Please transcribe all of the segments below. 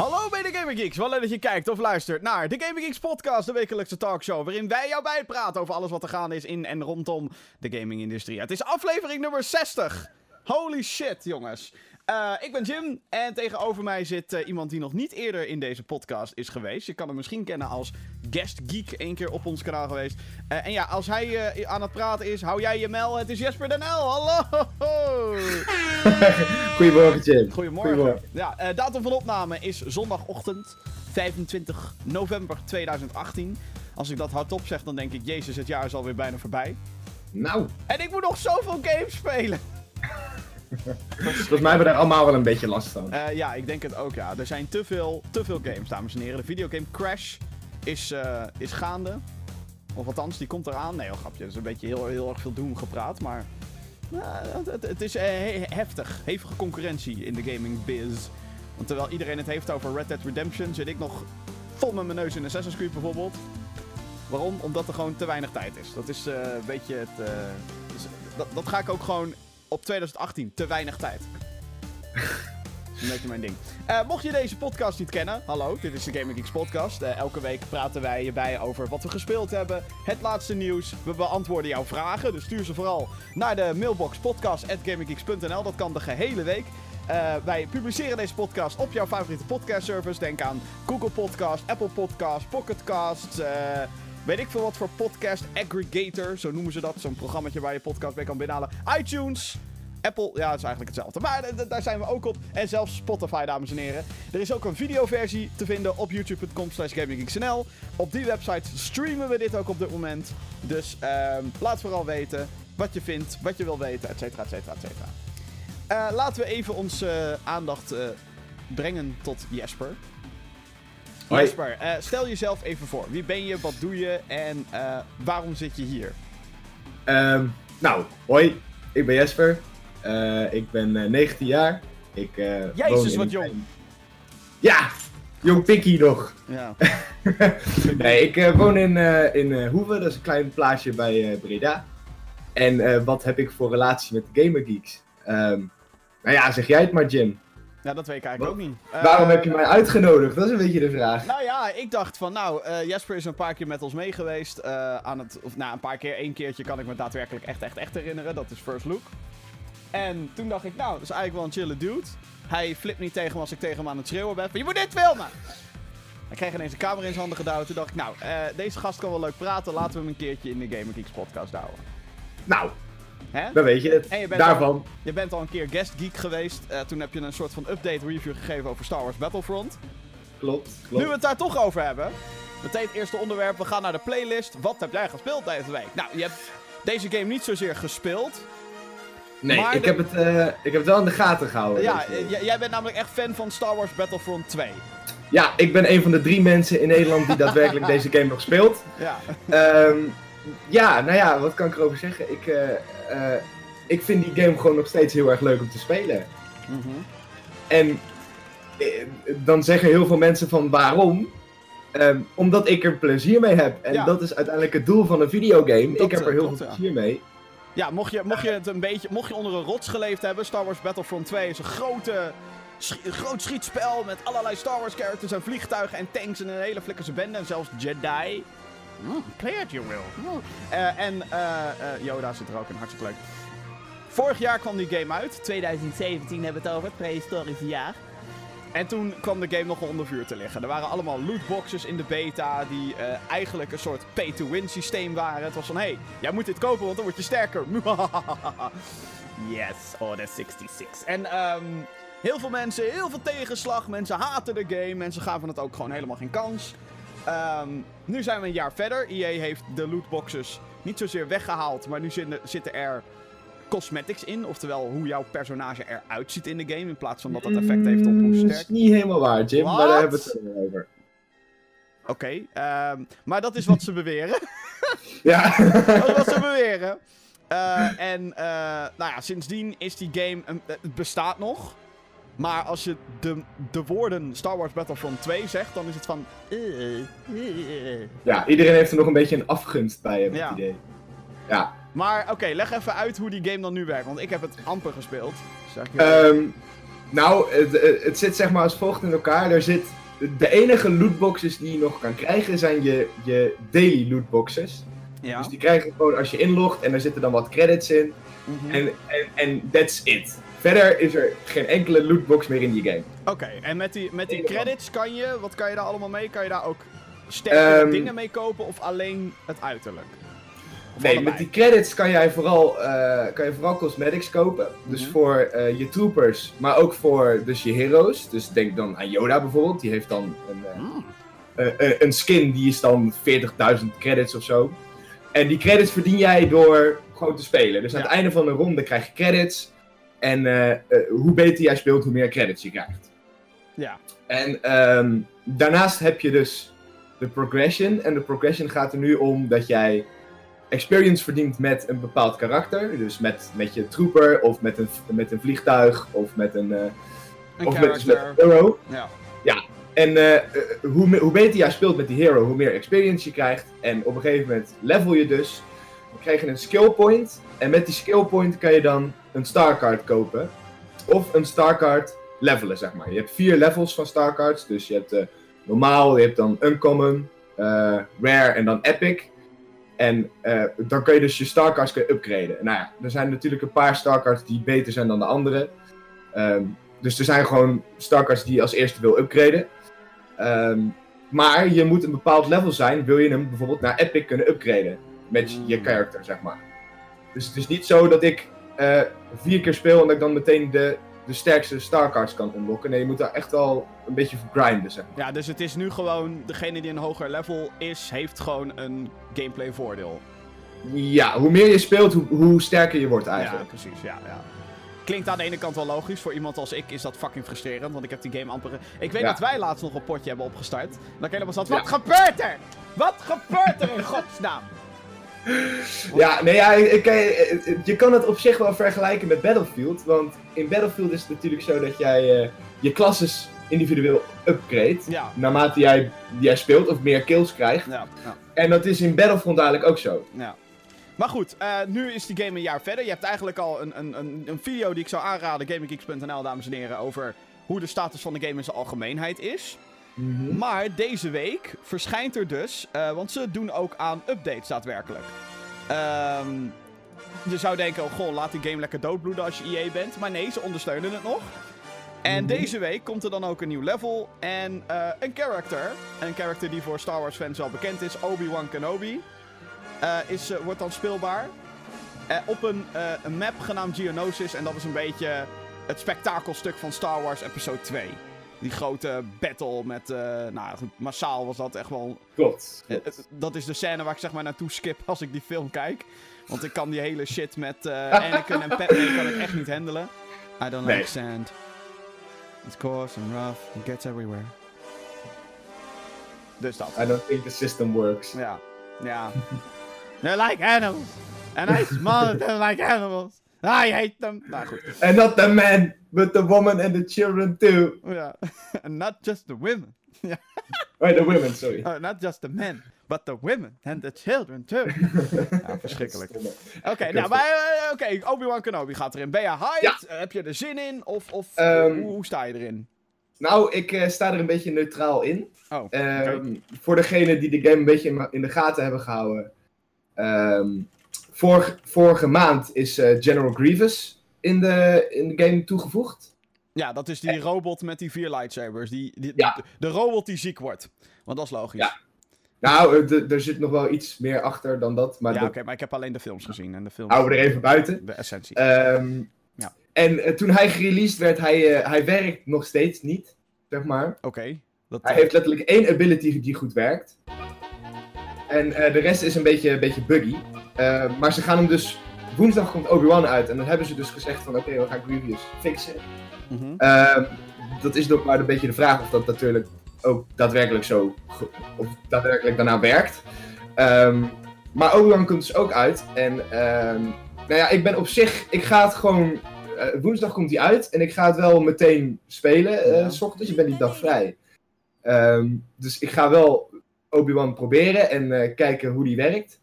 Hallo bij de Gaming Geeks. Wel leuk dat je kijkt of luistert naar de Gaming Geeks podcast, de wekelijkse talkshow waarin wij jou bijpraten over alles wat er gaande is in en rondom de gaming-industrie. Het is aflevering nummer 60. Holy shit, jongens. Uh, ik ben Jim en tegenover mij zit uh, iemand die nog niet eerder in deze podcast is geweest. Je kan hem misschien kennen als guest geek, één keer op ons kanaal geweest. Uh, en ja, als hij aan het praten is, hou jij je mel. Het is Jesper Den L. Hallo! Goedemorgen Jim. Goedemorgen. Goedemorgen. Ja, datum van opname is zondagochtend 25 november 2018. Als ik dat hardop zeg, dan denk ik, jezus, het jaar is alweer bijna voorbij. Nou. En ik moet nog zoveel games spelen. Volgens mij hebben we daar allemaal wel een beetje last van. Uh, ja, ik denk het ook, ja. Er zijn te veel, te veel games, dames en heren. De videogame Crash is, uh, is gaande. Of althans, die komt eraan. Nee, heel grapje. Het is een beetje heel, heel erg veel doen gepraat, maar... Uh, het, het, is heftig. Hevige concurrentie in de gaming biz. Want terwijl iedereen het heeft over Red Dead Redemption, zit ik nog vol met mijn neus in Assassin's Creed bijvoorbeeld. Waarom? Omdat er gewoon te weinig tijd is. Dat is een beetje het... Dus dat, dat ga ik ook gewoon op 2018. Te weinig tijd. een beetje mijn ding. Uh, mocht je deze podcast niet kennen, hallo, dit is de Gaming Geeks podcast. Uh, elke week praten wij je bij over wat we gespeeld hebben, het laatste nieuws. We beantwoorden jouw vragen, dus stuur ze vooral naar de mailbox podcast.gaminggeeks.nl. Dat kan de gehele week. Uh, wij publiceren deze podcast op jouw favoriete podcast service. Denk aan Google Podcast, Apple Podcast, Pocket Cast, weet ik veel wat voor podcast aggregator, zo noemen ze dat. Zo'n programma waar je podcast mee kan binnenhalen. iTunes, Apple, ja, het is eigenlijk hetzelfde. Maar daar zijn we ook op. En zelfs Spotify, dames en heren. Er is ook een videoversie te vinden op youtube.com slash. Op die website streamen we dit ook op dit moment. Dus um, laat vooral weten wat je vindt, wat je wil weten, et cetera, et cetera, et cetera. Uh, laten we even onze uh, aandacht brengen tot Jesper. Jesper, uh, stel jezelf even voor. Wie ben je, wat doe je en uh, waarom zit je hier? Um, nou, hoi. Ik ben Jesper. Uh, ik ben 19 jaar. Ik, Jezus, wat jong. Ja, jong pikkie nog. Ja. nee, ik woon in, in Hoeven, dat is een klein plaatsje bij Breda. En wat heb ik voor relatie met Gamer Geeks? Um, nou ja, zeg jij het maar, Jim. Ja, dat weet ik eigenlijk ook niet. Waarom heb je mij uitgenodigd? Dat is een beetje de vraag. Nou ja, ik dacht van, nou, uh, Jasper is een paar keer met ons mee geweest. Uh, aan het, of nou, een paar keer, één keertje kan ik me daadwerkelijk echt, echt, echt herinneren. Dat is First Look. En toen dacht ik, nou, dat is eigenlijk wel een chille dude. Hij flipt niet tegen me als ik tegen hem aan het schreeuwen ben. Van, je moet dit filmen! Hij kreeg ineens een camera in zijn handen gedouwd. Toen dacht ik, nou, deze gast kan wel leuk praten. Laten we hem een keertje in de Gamer Geeks podcast houden. Nou, Hè? Dan weet je het. je Daarvan. Al, je bent al een keer guest geek geweest. Uh, toen heb je een soort van update review gegeven over Star Wars Battlefront. Klopt, klopt. Nu we het daar toch over hebben. Meteen het eerste onderwerp. We gaan naar de playlist. Wat heb jij gespeeld deze week? Nou, je hebt deze game niet zozeer gespeeld. Nee, ik, heb het, uh, ik heb het wel in de gaten gehouden. Ja, jij bent namelijk echt fan van Star Wars Battlefront 2. Ja, ik ben een van de drie mensen in Nederland die daadwerkelijk deze game nog speelt. Ja. Um, ja, nou ja, wat kan ik erover zeggen? Ik, uh, uh, ik vind die game gewoon nog steeds heel erg leuk om te spelen. Mm -hmm. En uh, dan zeggen heel veel mensen van waarom? Um, omdat ik er plezier mee heb. En ja. dat is uiteindelijk het doel van een videogame. Dat, ik heb er heel veel plezier ja. mee. Ja, mocht je, mocht je het een beetje, mocht je onder een rots geleefd hebben, Star Wars Battlefront 2 is een grote, schi een groot schietspel met allerlei Star Wars characters en vliegtuigen en tanks en een hele flikkerse bende en zelfs Jedi. Mm, play it, you will. Mm. Uh, en uh, uh, Yoda zit er ook in, hartstikke leuk. Vorig jaar kwam die game uit. 2017 hebben we het over, het prehistorische jaar. En toen kwam de game nog onder vuur te liggen. Er waren allemaal lootboxes in de beta die eigenlijk een soort pay-to-win systeem waren. Het was van, hé, hey, jij moet dit kopen, want dan word je sterker. yes, Order 66. En um, heel veel mensen, heel veel tegenslag. Mensen haten de game. Mensen gaven het ook gewoon helemaal geen kans. Um, nu zijn we een jaar verder. EA heeft de lootboxes niet zozeer weggehaald, maar nu zitten er cosmetics in. Oftewel hoe jouw personage eruit ziet in de game. In plaats van dat dat effect heeft op hoe sterk. Dat is niet helemaal waar, Jim, What? maar daar hebben we het over. Oké, okay, um, maar dat is wat ze beweren. ja. dat is wat ze beweren. Uh, en uh, nou ja, sindsdien is die game. Het bestaat nog. Maar als je de, de woorden Star Wars Battlefront 2 zegt, dan is het van. Ja, iedereen heeft er nog een beetje een afgunst bij, heb ik ja. het idee. Ja. Maar oké, okay, leg even uit hoe die game dan nu werkt. Want ik heb het amper gespeeld. Um, Nou, het, het zit zeg maar als volgt in elkaar. Er zit, de enige lootboxes die je nog kan krijgen zijn je, je daily lootboxes. Ja. Dus die krijg je gewoon als je inlogt en er zitten dan wat credits in. Mhm. En, en, en that's it. Verder is er geen enkele lootbox meer in die game. Oké, en met die, met die credits kan je, wat kan je daar allemaal mee? Kan je daar ook sterkere Ehm, dingen mee kopen of alleen het uiterlijk? Of Nee, allebei? met die credits kan jij vooral, eh, kan je vooral cosmetics kopen. Dus Mhm. voor eh, je troopers, maar ook voor dus je heroes. Dus denk dan aan Yoda bijvoorbeeld. Die heeft dan een, eh, Mm. een skin die is dan 40.000 credits of zo. En die credits verdien jij door gewoon te spelen. Dus aan het einde van de ronde krijg je credits. En eh, eh, hoe beter jij speelt, hoe meer credits je krijgt. Ja. En ehm, daarnaast heb je dus de progression. En de progression gaat er nu om dat jij experience verdient met een bepaald karakter. Dus met, met je trooper, of met een, met een vliegtuig, of met een, Een of met, dus met een hero. Ja. En eh, eh, hoe, hoe beter jij speelt met die hero, hoe meer experience je krijgt. En op een gegeven moment level je dus. Dan krijg je een skill point. En met die skill point kan je dan een star card kopen. Of een star card levelen, zeg maar. Je hebt vier levels van star cards. Dus je hebt eh, normaal, je hebt dan uncommon, eh, rare en dan epic. En eh, dan kun je dus je star cards kun je upgraden. Nou ja, er zijn natuurlijk een paar star cards die beter zijn dan de andere. Ehm, dus er zijn gewoon star cards die je als eerste wil upgraden. Ehm, maar je moet een bepaald level zijn, wil je hem bijvoorbeeld naar Epic kunnen upgraden. Met je Mm. character, zeg maar. Dus het is niet zo dat ik vier keer speel en dat ik dan meteen de, de sterkste star cards kan unlocken. Nee, je moet daar echt wel een beetje voor grinden, zeg maar. ja, dus het is nu gewoon, degene die een hoger level is, heeft gewoon een gameplay voordeel. Ja, hoe meer je speelt, hoe, hoe sterker je wordt Ja, eigenlijk. precies, ja, ja. Klinkt aan de ene kant wel logisch. Voor iemand als ik is dat fucking frustrerend, want ik heb die game amper... Ik weet Ja. dat wij laatst nog een potje hebben opgestart. Dan ik helemaal zat, Ja. wat gebeurt er? Wat gebeurt er in godsnaam? Ja, nee, ja, ik, ik- je kan het op zich wel vergelijken met Battlefield. Want in Battlefield is het natuurlijk zo dat jij eh, je klasses individueel upgrade. Ja, Naarmate jij, jij speelt of meer kills krijgt. ja, ja. En dat is in Battlefront eigenlijk ook zo. Ja. Maar goed, eh, nu is die game een jaar verder. Je hebt eigenlijk al een, een, een, een video die ik zou aanraden, gaminggeeks.nl, dames en heren, over hoe de status van de game in zijn algemeenheid is. Maar deze week verschijnt er dus, eh, want ze doen ook aan updates daadwerkelijk. Ehm, je zou denken, oh goh, laat die game lekker doodbloeden als je EA bent. Maar nee, ze ondersteunen het nog. En Mhm. deze week komt er dan ook een nieuw level en eh, een character. Een character die voor Star Wars fans wel bekend is, Obi-Wan Kenobi. eh, is, wordt dan speelbaar. Op een, een map genaamd Geonosis. En dat is een beetje het spektakelstuk van Star Wars Episode 2. Die grote battle met, eh, nou goed, massaal was dat echt wel Klopt. eh, eh, dat is de scène waar ik zeg maar naartoe skip als ik die film kijk. Want ik kan die hele shit met eh Anakin en Padme kan ik echt niet handelen. I don't Nee. like sand. It's coarse and rough. It gets everywhere. Dus dat. I don't think the system works. Ja. Ja. They're like animals. And I than like animals. I hate them. Nou goed. And not the man, but the woman and the children too. Ja. And not just the women. Oh, the women, sorry. Oh, not just the men. But the women and the children too. ja, verschrikkelijk. Oké, nou, maar eh, oké, Obi-Wan Kenobi gaat erin. Ben je hyped? Eh, Heb je er zin in? Of, of Ehm, hoe, hoe sta je erin? Nou, ik eh, sta er een beetje neutraal in. Oh, Ehm. Voor degenen die de game een beetje in, in de gaten hebben gehouden. ehm, vorige, vorige maand is eh, General Grievous in de, in de game toegevoegd. Ja, dat is die robot met die vier lightsabers. Die, die, Ja. de, de robot die ziek wordt. Want dat is logisch. Ja. Nou, eh, er zit nog wel iets meer achter dan dat. Maar Ja, oké, maar ik heb alleen de films gezien. En de films. houden we er even buiten. De essentie. Ehm, Ja. En eh, toen hij gereleased werd, hij, eh, hij werkt nog steeds niet, zeg maar. oké. Dat, Hij heeft letterlijk één ability die goed werkt. En eh, de rest is een beetje, een beetje buggy. Eh, maar ze gaan hem dus... Woensdag komt Obi-Wan uit. En dan hebben ze dus gezegd van... Oké, we gaan Grievous fixen. Mhm. Ehm, dat is nog maar een beetje de vraag of dat natuurlijk ook daadwerkelijk zo... Of daadwerkelijk daarna werkt. Ehm, maar Obi-Wan komt dus ook uit. En... ehm, nou ja, ik ben op zich... Ik ga het gewoon... eh, woensdag komt hij uit. En ik ga het wel meteen spelen. Ja. s ochtends. Ik ben die dag vrij. Dus ik ga wel Obi-Wan proberen en kijken hoe die werkt.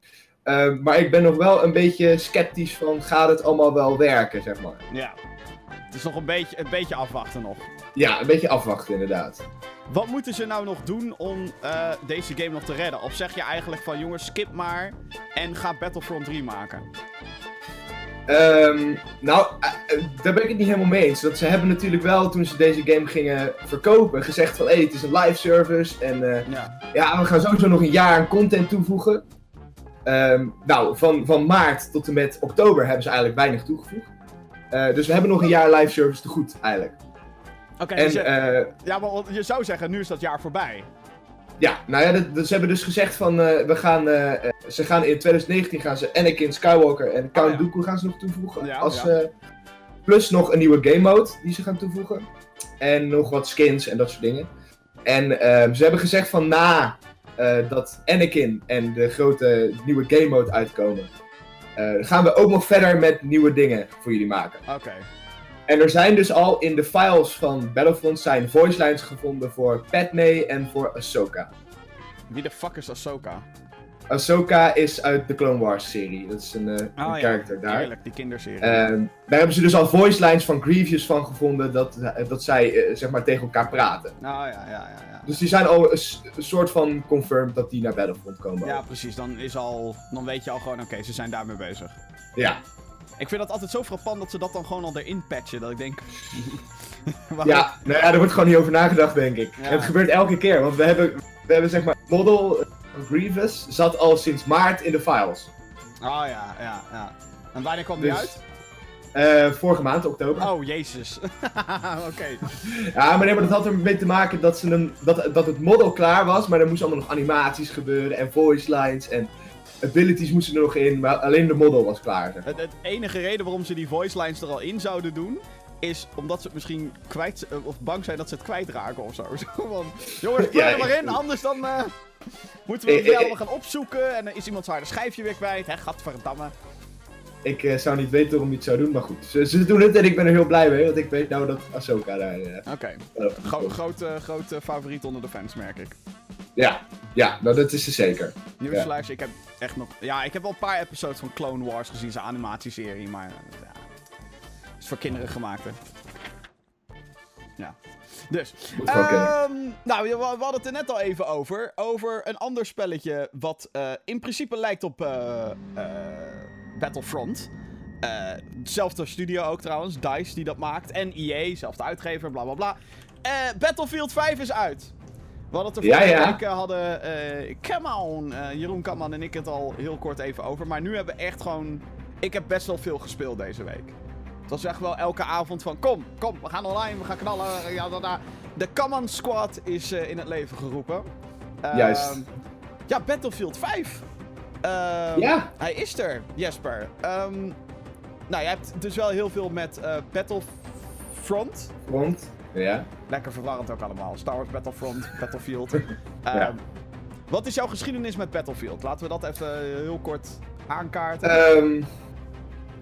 Ehm, maar ik ben nog wel een beetje sceptisch van gaat het allemaal wel werken, zeg maar. Ja. Het is nog een beetje, een beetje afwachten nog. Ja, een beetje afwachten inderdaad. Wat moeten ze nou nog doen om eh, deze game nog te redden? Of zeg je eigenlijk van jongens, skip maar en ga Battlefront 3 maken? Ehm, nou, eh, eh, daar ben ik het niet helemaal mee eens. Dat ze hebben natuurlijk wel, toen ze deze game gingen verkopen, gezegd van hé, hey, het is een live service en Ja. ja, we gaan sowieso nog een jaar aan content toevoegen. Ehm, nou, van, van maart tot en met oktober hebben ze eigenlijk weinig toegevoegd. Eh, dus we hebben nog een jaar live service te goed, eigenlijk. Oké, dus eh, ja, maar je zou zeggen, nu is dat jaar voorbij. ja, nou ja, dat, dat- ze hebben dus gezegd van, eh, we gaan, ze gaan in 2019 gaan ze Anakin Skywalker en Count Oh, ja. Dooku gaan ze nog toevoegen. Ja, als, ja. plus nog een nieuwe game mode die ze gaan toevoegen. En nog wat skins en dat soort dingen. En ehm, ze hebben gezegd van na eh, dat Anakin en de grote nieuwe game mode uitkomen, eh, gaan we ook nog verder met nieuwe dingen voor jullie maken. Oké. En er zijn dus al in de files van Battlefront zijn voice lines gevonden voor Padme en voor Ahsoka. Wie de fuck is Ahsoka? Ahsoka is uit de Clone Wars serie. Dat is een, eh Ah, een ja. character daar. Heerlijk, die kinderserie. Ehm, daar hebben ze dus al voice lines van Grievous van gevonden dat, dat zij eh, zeg maar tegen elkaar praten. Nou ja, ja, ja. ja. Dus die zijn al een, soort van confirmed dat die naar Battlefront komen. Ja, precies. Dan, is al, dan weet je al gewoon, oké, ze zijn daarmee bezig. ja. Ik vind dat altijd zo frappant dat ze dat dan gewoon al erin patchen. Dat ik denk... Ja, nou ja, er wordt gewoon niet over nagedacht, denk ik. Ja. En het gebeurt elke keer, want we hebben, we hebben zeg maar, model Grievous zat al sinds maart in de files. Oh ja, ja, ja. En wanneer kwam die Dus- uit? Eh, vorige maand, oktober. Oh, jezus. Oké. Ja, maar nee, maar dat had ermee te maken dat, ze een, dat, dat het model klaar was, maar er moesten allemaal nog animaties gebeuren en voice lines en abilities moesten er nog in, maar alleen de model was klaar. Zeg. Het, het enige reden waarom ze die voice lines er al in zouden doen... is omdat ze het misschien kwijt... of bang zijn dat ze het kwijtraken of zo. Van, jongens, er maar in, anders dan... eh, moeten we eh, allemaal gaan opzoeken... en dan is iemand zijn schijfje weer kwijt. Hè, gadverdamme. Ik eh, zou niet weten waarom je het zou doen, maar goed. Ze, ze doen het en ik ben er heel blij mee, want ik weet nou dat Ahsoka daar... eh, Oké. wel- Gro grote, grote favoriet onder de fans, merk ik. ja, ja, nou dat is ze zeker. Newsflash, ik heb echt nog... Ja, ik heb wel een paar episodes van Clone Wars gezien, zijn animatieserie, maar... Ja, is voor kinderen gemaakt, hè. Ja. Dus. Ehm, nou, we, we hadden het er net al even over. Over een ander spelletje wat eh, in principe lijkt op eh, eh, Battlefront. Eh, Zelfde studio ook trouwens, DICE die dat maakt. En EA, zelfde uitgever, bla bla bla. Battlefield 5 is uit. We hadden het er Ja, vorige ja. week, hadden come on, eh, Jeroen Kamman en ik het al heel kort even over. Maar nu hebben we echt gewoon... Ik heb best wel veel gespeeld deze week. Het was echt wel elke avond van kom, kom, we gaan online, we gaan knallen. Ja, da, da. De Kamman Squad is eh, in het leven geroepen. Ehm, Juist. Ja, Battlefield 5. Ehm, Ja. Hij is er, Jesper. Ehm, nou, je hebt dus wel heel veel met eh, Battlefront. Front, ja. Lekker verwarrend ook allemaal. Star Wars Battlefront, Battlefield. Ja. Wat is jouw geschiedenis met Battlefield? Laten we dat even heel kort aankaarten.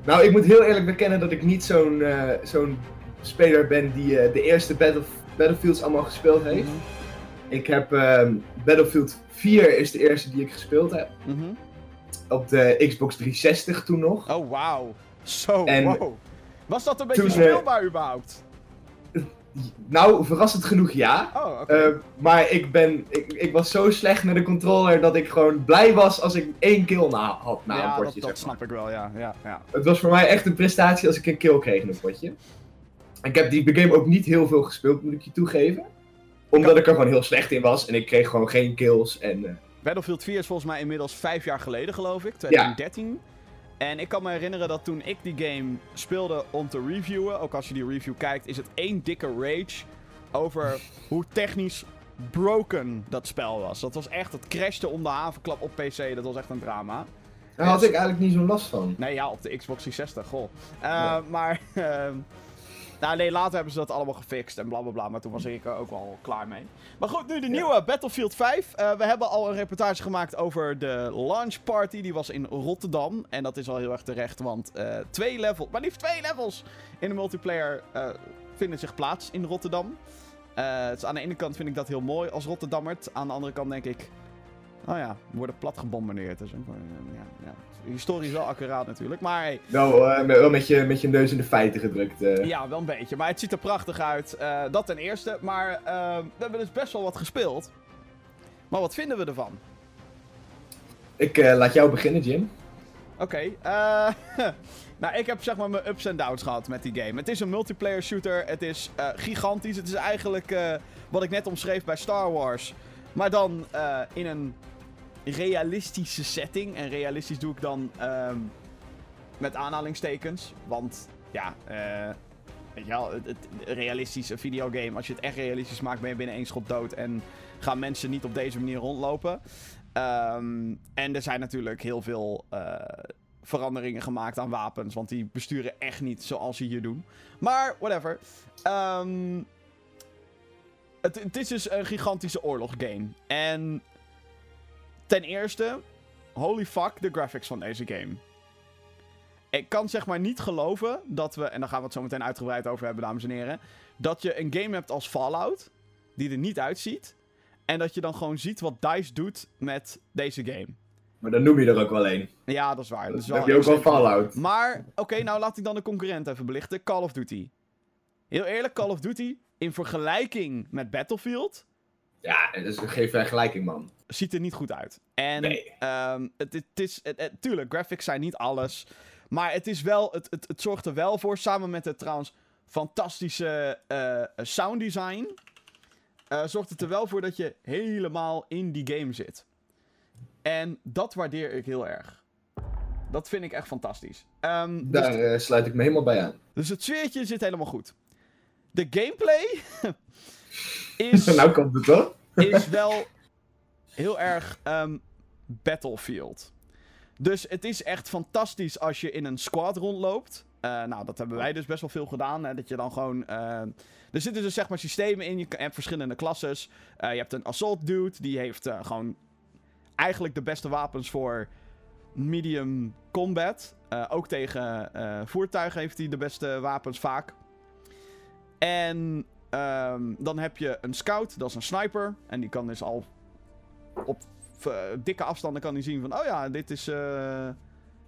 Nou, ik moet heel eerlijk bekennen dat ik niet zo'n eh, zo'n speler ben die eh, de eerste Battle Battlefields allemaal gespeeld heeft. Mhm, Ik heb ehm, Battlefield 4 is de eerste die ik gespeeld heb. mhm. Op de Xbox 360 toen nog. Oh, wauw. Zo, En wow. Was dat een beetje speelbaar überhaupt? Nou, verrassend genoeg ja. Oh. Eh, maar ik, ben, ik, ik was zo slecht met de controller dat ik gewoon blij was als ik één kill na had na ja, een dat, potje. dat maar. snap ik wel, ja. ja, ja. Het was voor mij echt een prestatie als ik een kill kreeg in een potje. Ik heb die game ook niet heel veel gespeeld, moet ik je toegeven. Omdat ik er gewoon heel slecht in was en ik kreeg gewoon geen kills. En, eh, Battlefield 4 is volgens mij inmiddels vijf jaar geleden, geloof ik. 2013. En ik kan me herinneren dat toen ik die game speelde om te reviewen, ook als je die review kijkt, is het één dikke rage over hoe technisch broken dat spel was. Dat was echt, het crashte om de havenklap op PC, dat was echt een drama. daar had ik eigenlijk niet zo'n last van. Nee, ja, op de Xbox 360, goh. Eh, Ja. Maar, ehm, nou nee, later hebben ze dat allemaal gefixt en blablabla, bla, bla, maar toen was ik er ook wel klaar mee. Maar goed, nu de nieuwe Battlefield 5. Eh, we hebben al een reportage gemaakt over de launch party, die was in Rotterdam. En dat is al heel erg terecht, want eh, twee levels, maar liefst twee levels in de multiplayer eh, vinden zich plaats in Rotterdam. Eh, dus aan de ene kant vind ik dat heel mooi als Rotterdammer. Aan de andere kant denk ik, Oh ja, worden plat gebombardeerd. Dus, ja, ja. Historisch wel accuraat natuurlijk, maar hey. Wel, uh, wel met, je, met je neus in de feiten gedrukt. Uh. Ja, wel een beetje. Maar het ziet er prachtig uit. Uh, dat ten eerste. Maar we hebben dus best wel wat gespeeld. Maar wat vinden we ervan? Ik laat jou beginnen, Jim. Oké. nou, ik heb zeg maar mijn ups en downs gehad met die game. Het is een multiplayer shooter. Het is gigantisch. Het is eigenlijk wat ik net omschreef bij Star Wars. Maar dan in een realistische setting. En realistisch doe ik dan um, met aanhalingstekens. Want ja, uh, weet je wel, het, het, realistische videogame. Als je het echt realistisch maakt, ben je binnen één schot dood. En gaan mensen niet op deze manier rondlopen. Um, en er zijn natuurlijk heel veel uh, veranderingen gemaakt aan wapens. Want die besturen echt niet zoals ze hier doen. Maar, whatever. Het, het is dus een gigantische oorloggame. En Ten eerste, holy fuck, de graphics van deze game. Ik kan zeg maar niet geloven dat we, en daar gaan we het zo meteen uitgebreid over hebben, dames en heren. Dat je een game hebt als Fallout, die er niet uitziet. En dat je dan gewoon ziet wat DICE doet met deze game. Maar dan noem je er ook wel één. Ja, dat is waar. Dat is wel heb je ook wel Fallout. Maar, oké, nou laat ik dan de concurrent even belichten. Call of Duty. Heel eerlijk, Call of Duty, in vergelijking met Battlefield... Ja, dat is geen vergelijking, man ziet er niet goed uit. En nee. um, het, het, is, het, tuurlijk, graphics zijn niet alles. Maar het is wel, het, het, het zorgt er wel voor, samen met het trouwens fantastische uh, sound design. Uh, zorgt het er wel voor dat je helemaal in die game zit. En dat waardeer ik heel erg. Dat vind ik echt fantastisch. Um, Daar dus, uh, sluit ik me helemaal bij aan. Dus het sfeertje zit helemaal goed. De gameplay is. nou komt het toch? is wel heel erg um, Battlefield. Dus het is echt fantastisch als je in een squad rondloopt. Uh, nou, dat hebben wij dus best wel veel gedaan. Hè, dat je dan gewoon. Uh, er zitten dus zeg maar systemen in. Je hebt verschillende klasses. Uh, je hebt een assault dude. Die heeft gewoon eigenlijk de beste wapens voor medium combat. ook tegen voertuigen heeft hij de beste wapens vaak. En um, dan heb je een scout. Dat is een sniper. En die kan dus al op uh, dikke afstanden kan hij zien van... Oh ja, dit is... Uh,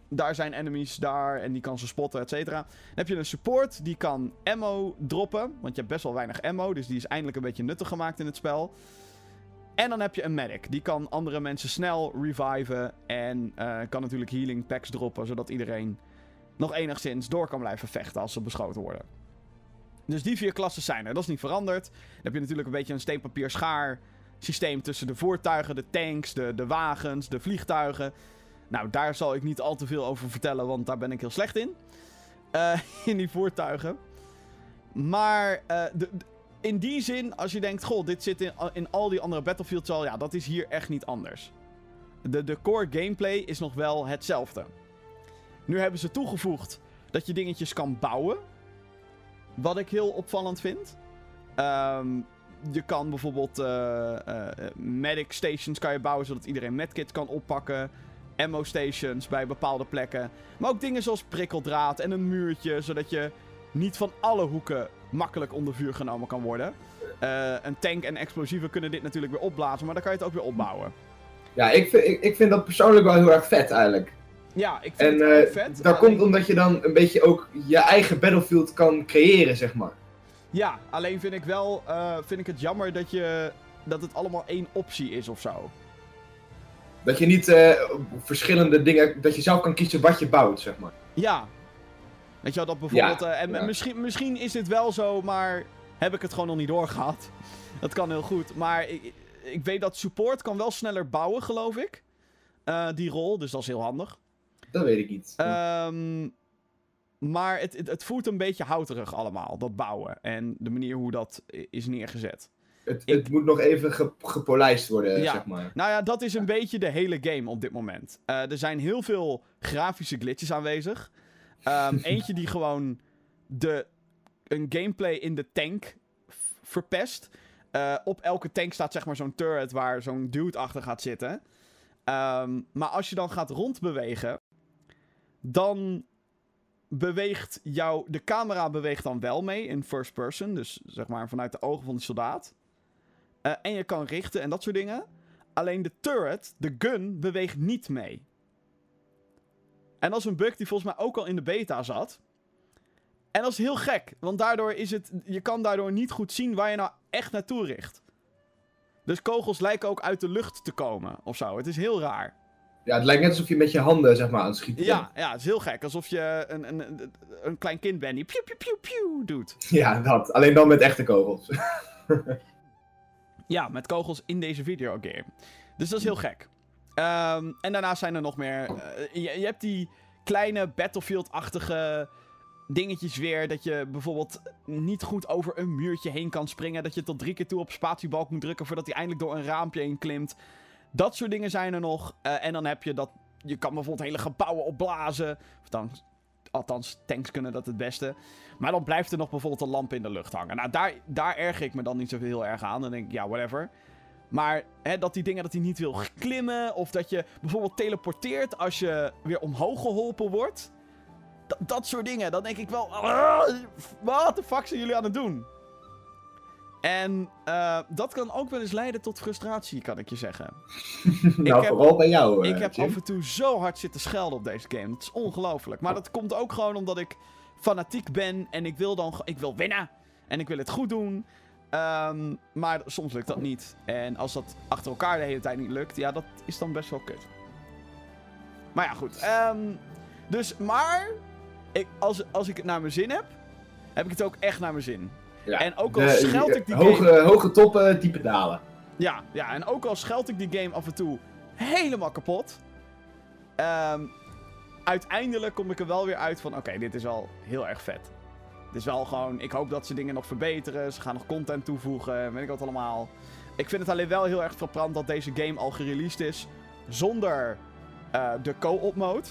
daar zijn enemies daar en die kan ze spotten, et cetera. Dan heb je een support, die kan ammo droppen. Want je hebt best wel weinig ammo, dus die is eindelijk een beetje nuttig gemaakt in het spel. En dan heb je een medic. Die kan andere mensen snel reviven. En uh, kan natuurlijk healing packs droppen, zodat iedereen nog enigszins door kan blijven vechten als ze beschoten worden. Dus die vier klassen zijn er. Dat is niet veranderd. Dan heb je natuurlijk een beetje een steenpapier schaar systeem tussen de voertuigen, de tanks, de, de wagens, de vliegtuigen. Nou, daar zal ik niet al te veel over vertellen, want daar ben ik heel slecht in. Uh, in die voertuigen. Maar uh, de, in die zin, als je denkt, goh, dit zit in, in al die andere Battlefields al, ja, dat is hier echt niet anders. De, de core gameplay is nog wel hetzelfde. Nu hebben ze toegevoegd dat je dingetjes kan bouwen. Wat ik heel opvallend vind. Um, je kan bijvoorbeeld uh, uh, medic stations kan je bouwen zodat iedereen medkits kan oppakken. Ammo stations bij bepaalde plekken. Maar ook dingen zoals prikkeldraad en een muurtje, zodat je niet van alle hoeken makkelijk onder vuur genomen kan worden. Uh, een tank en explosieven kunnen dit natuurlijk weer opblazen, maar dan kan je het ook weer opbouwen. Ja, ik vind, ik, ik vind dat persoonlijk wel heel erg vet eigenlijk. Ja, ik vind en, het vet. Dat komt omdat je dan een beetje ook je eigen battlefield kan creëren, zeg maar. Ja, alleen vind ik wel uh, vind ik het jammer dat, je, dat het allemaal één optie is of zo. Dat je niet uh, verschillende dingen, dat je zelf kan kiezen wat je bouwt, zeg maar. Ja. Weet je wel, dat bijvoorbeeld... Ja, uh, en ja. misschien, misschien is dit wel zo, maar heb ik het gewoon nog niet doorgehad. Dat kan heel goed. Maar ik, ik weet dat support kan wel sneller bouwen, geloof ik. die rol, dus dat is heel handig. Dat weet ik niet. Um, maar het, het, het, voelt een beetje houterig allemaal, dat bouwen. En de manier hoe dat is neergezet. Het, het moet nog even ge, gepolijst worden, zeg maar. Nou ja, dat is een beetje de hele game op dit moment. Uh, er zijn heel veel grafische glitches aanwezig. Um, eentje die gewoon de, een gameplay in de tank verpest. Uh, op elke tank staat zeg maar zo'n turret waar zo'n dude achter gaat zitten. Um, maar als je dan gaat rondbewegen, dan beweegt jou, de camera beweegt dan wel mee in first person. Dus zeg maar vanuit de ogen van de soldaat. Uh, en je kan richten en dat soort dingen. alleen de turret, de gun, beweegt niet mee. En dat is een bug die volgens mij ook al in de beta zat. En dat is heel gek, want daardoor is het, je kan daardoor niet goed zien waar je nou echt naartoe richt. Dus kogels lijken ook uit de lucht te komen of zo. Het is heel raar. Ja, het lijkt net alsof je met je handen zeg maar, aan het schieten Ja, ja, het is heel gek. Alsof je een, een, een, een klein kind bent die piu piu piu piu doet. Ja, dat. Alleen dan met echte kogels. Ja, met kogels in deze videogame. Dus dat is heel gek. Ehm, en daarnaast zijn er nog meer. eh, je, je hebt die kleine Battlefield-achtige dingetjes weer. Dat je bijvoorbeeld niet goed over een muurtje heen kan springen. Dat je tot drie keer toe op spatiebalk moet drukken voordat hij eindelijk door een raampje heen klimt. Dat soort dingen zijn er nog. Eh, en dan heb je dat. Je kan bijvoorbeeld hele gebouwen opblazen. Of dan, althans, tanks kunnen dat het beste. Maar dan blijft er nog bijvoorbeeld een lamp in de lucht hangen. Nou, daar, daar erger ik me dan niet zo heel erg aan. Dan denk ik, ja, whatever. Maar hè, dat die dingen dat hij niet wil klimmen. Of dat je bijvoorbeeld teleporteert als je weer omhoog geholpen wordt. Dat, dat soort dingen. Dan denk ik wel. "Ah, Wat de fuck zijn jullie aan het doen? En eh, dat kan ook wel eens leiden tot frustratie, kan ik je zeggen. nou, heb- vooral bij jou. eh, Ik heb Jim. af en toe zo hard zitten schelden op deze game. Het is ongelooflijk. Maar dat komt ook gewoon omdat ik fanatiek ben en ik wil dan ik wil winnen. En ik wil het goed doen. Ehm, maar soms lukt dat niet. En als dat achter elkaar de hele tijd niet lukt, ja, dat is dan best wel kut. Maar ja, goed. Ehm, dus, maar, ik, als, als ik het naar mijn zin heb, heb ik het ook echt naar mijn zin. Ja, en ook al de- scheld ik die hoge, hoge toppen, diepe dalen. Ja, ja, en ook al scheld ik die game af en toe helemaal kapot. ehm, uiteindelijk kom ik er wel weer uit van: oké, dit is wel heel erg vet. Het is wel gewoon, ik hoop dat ze dingen nog verbeteren. Ze gaan nog content toevoegen, weet ik wat allemaal. Ik vind het alleen wel heel erg frappant dat deze game al gereleased is zonder eh, de co-op mode.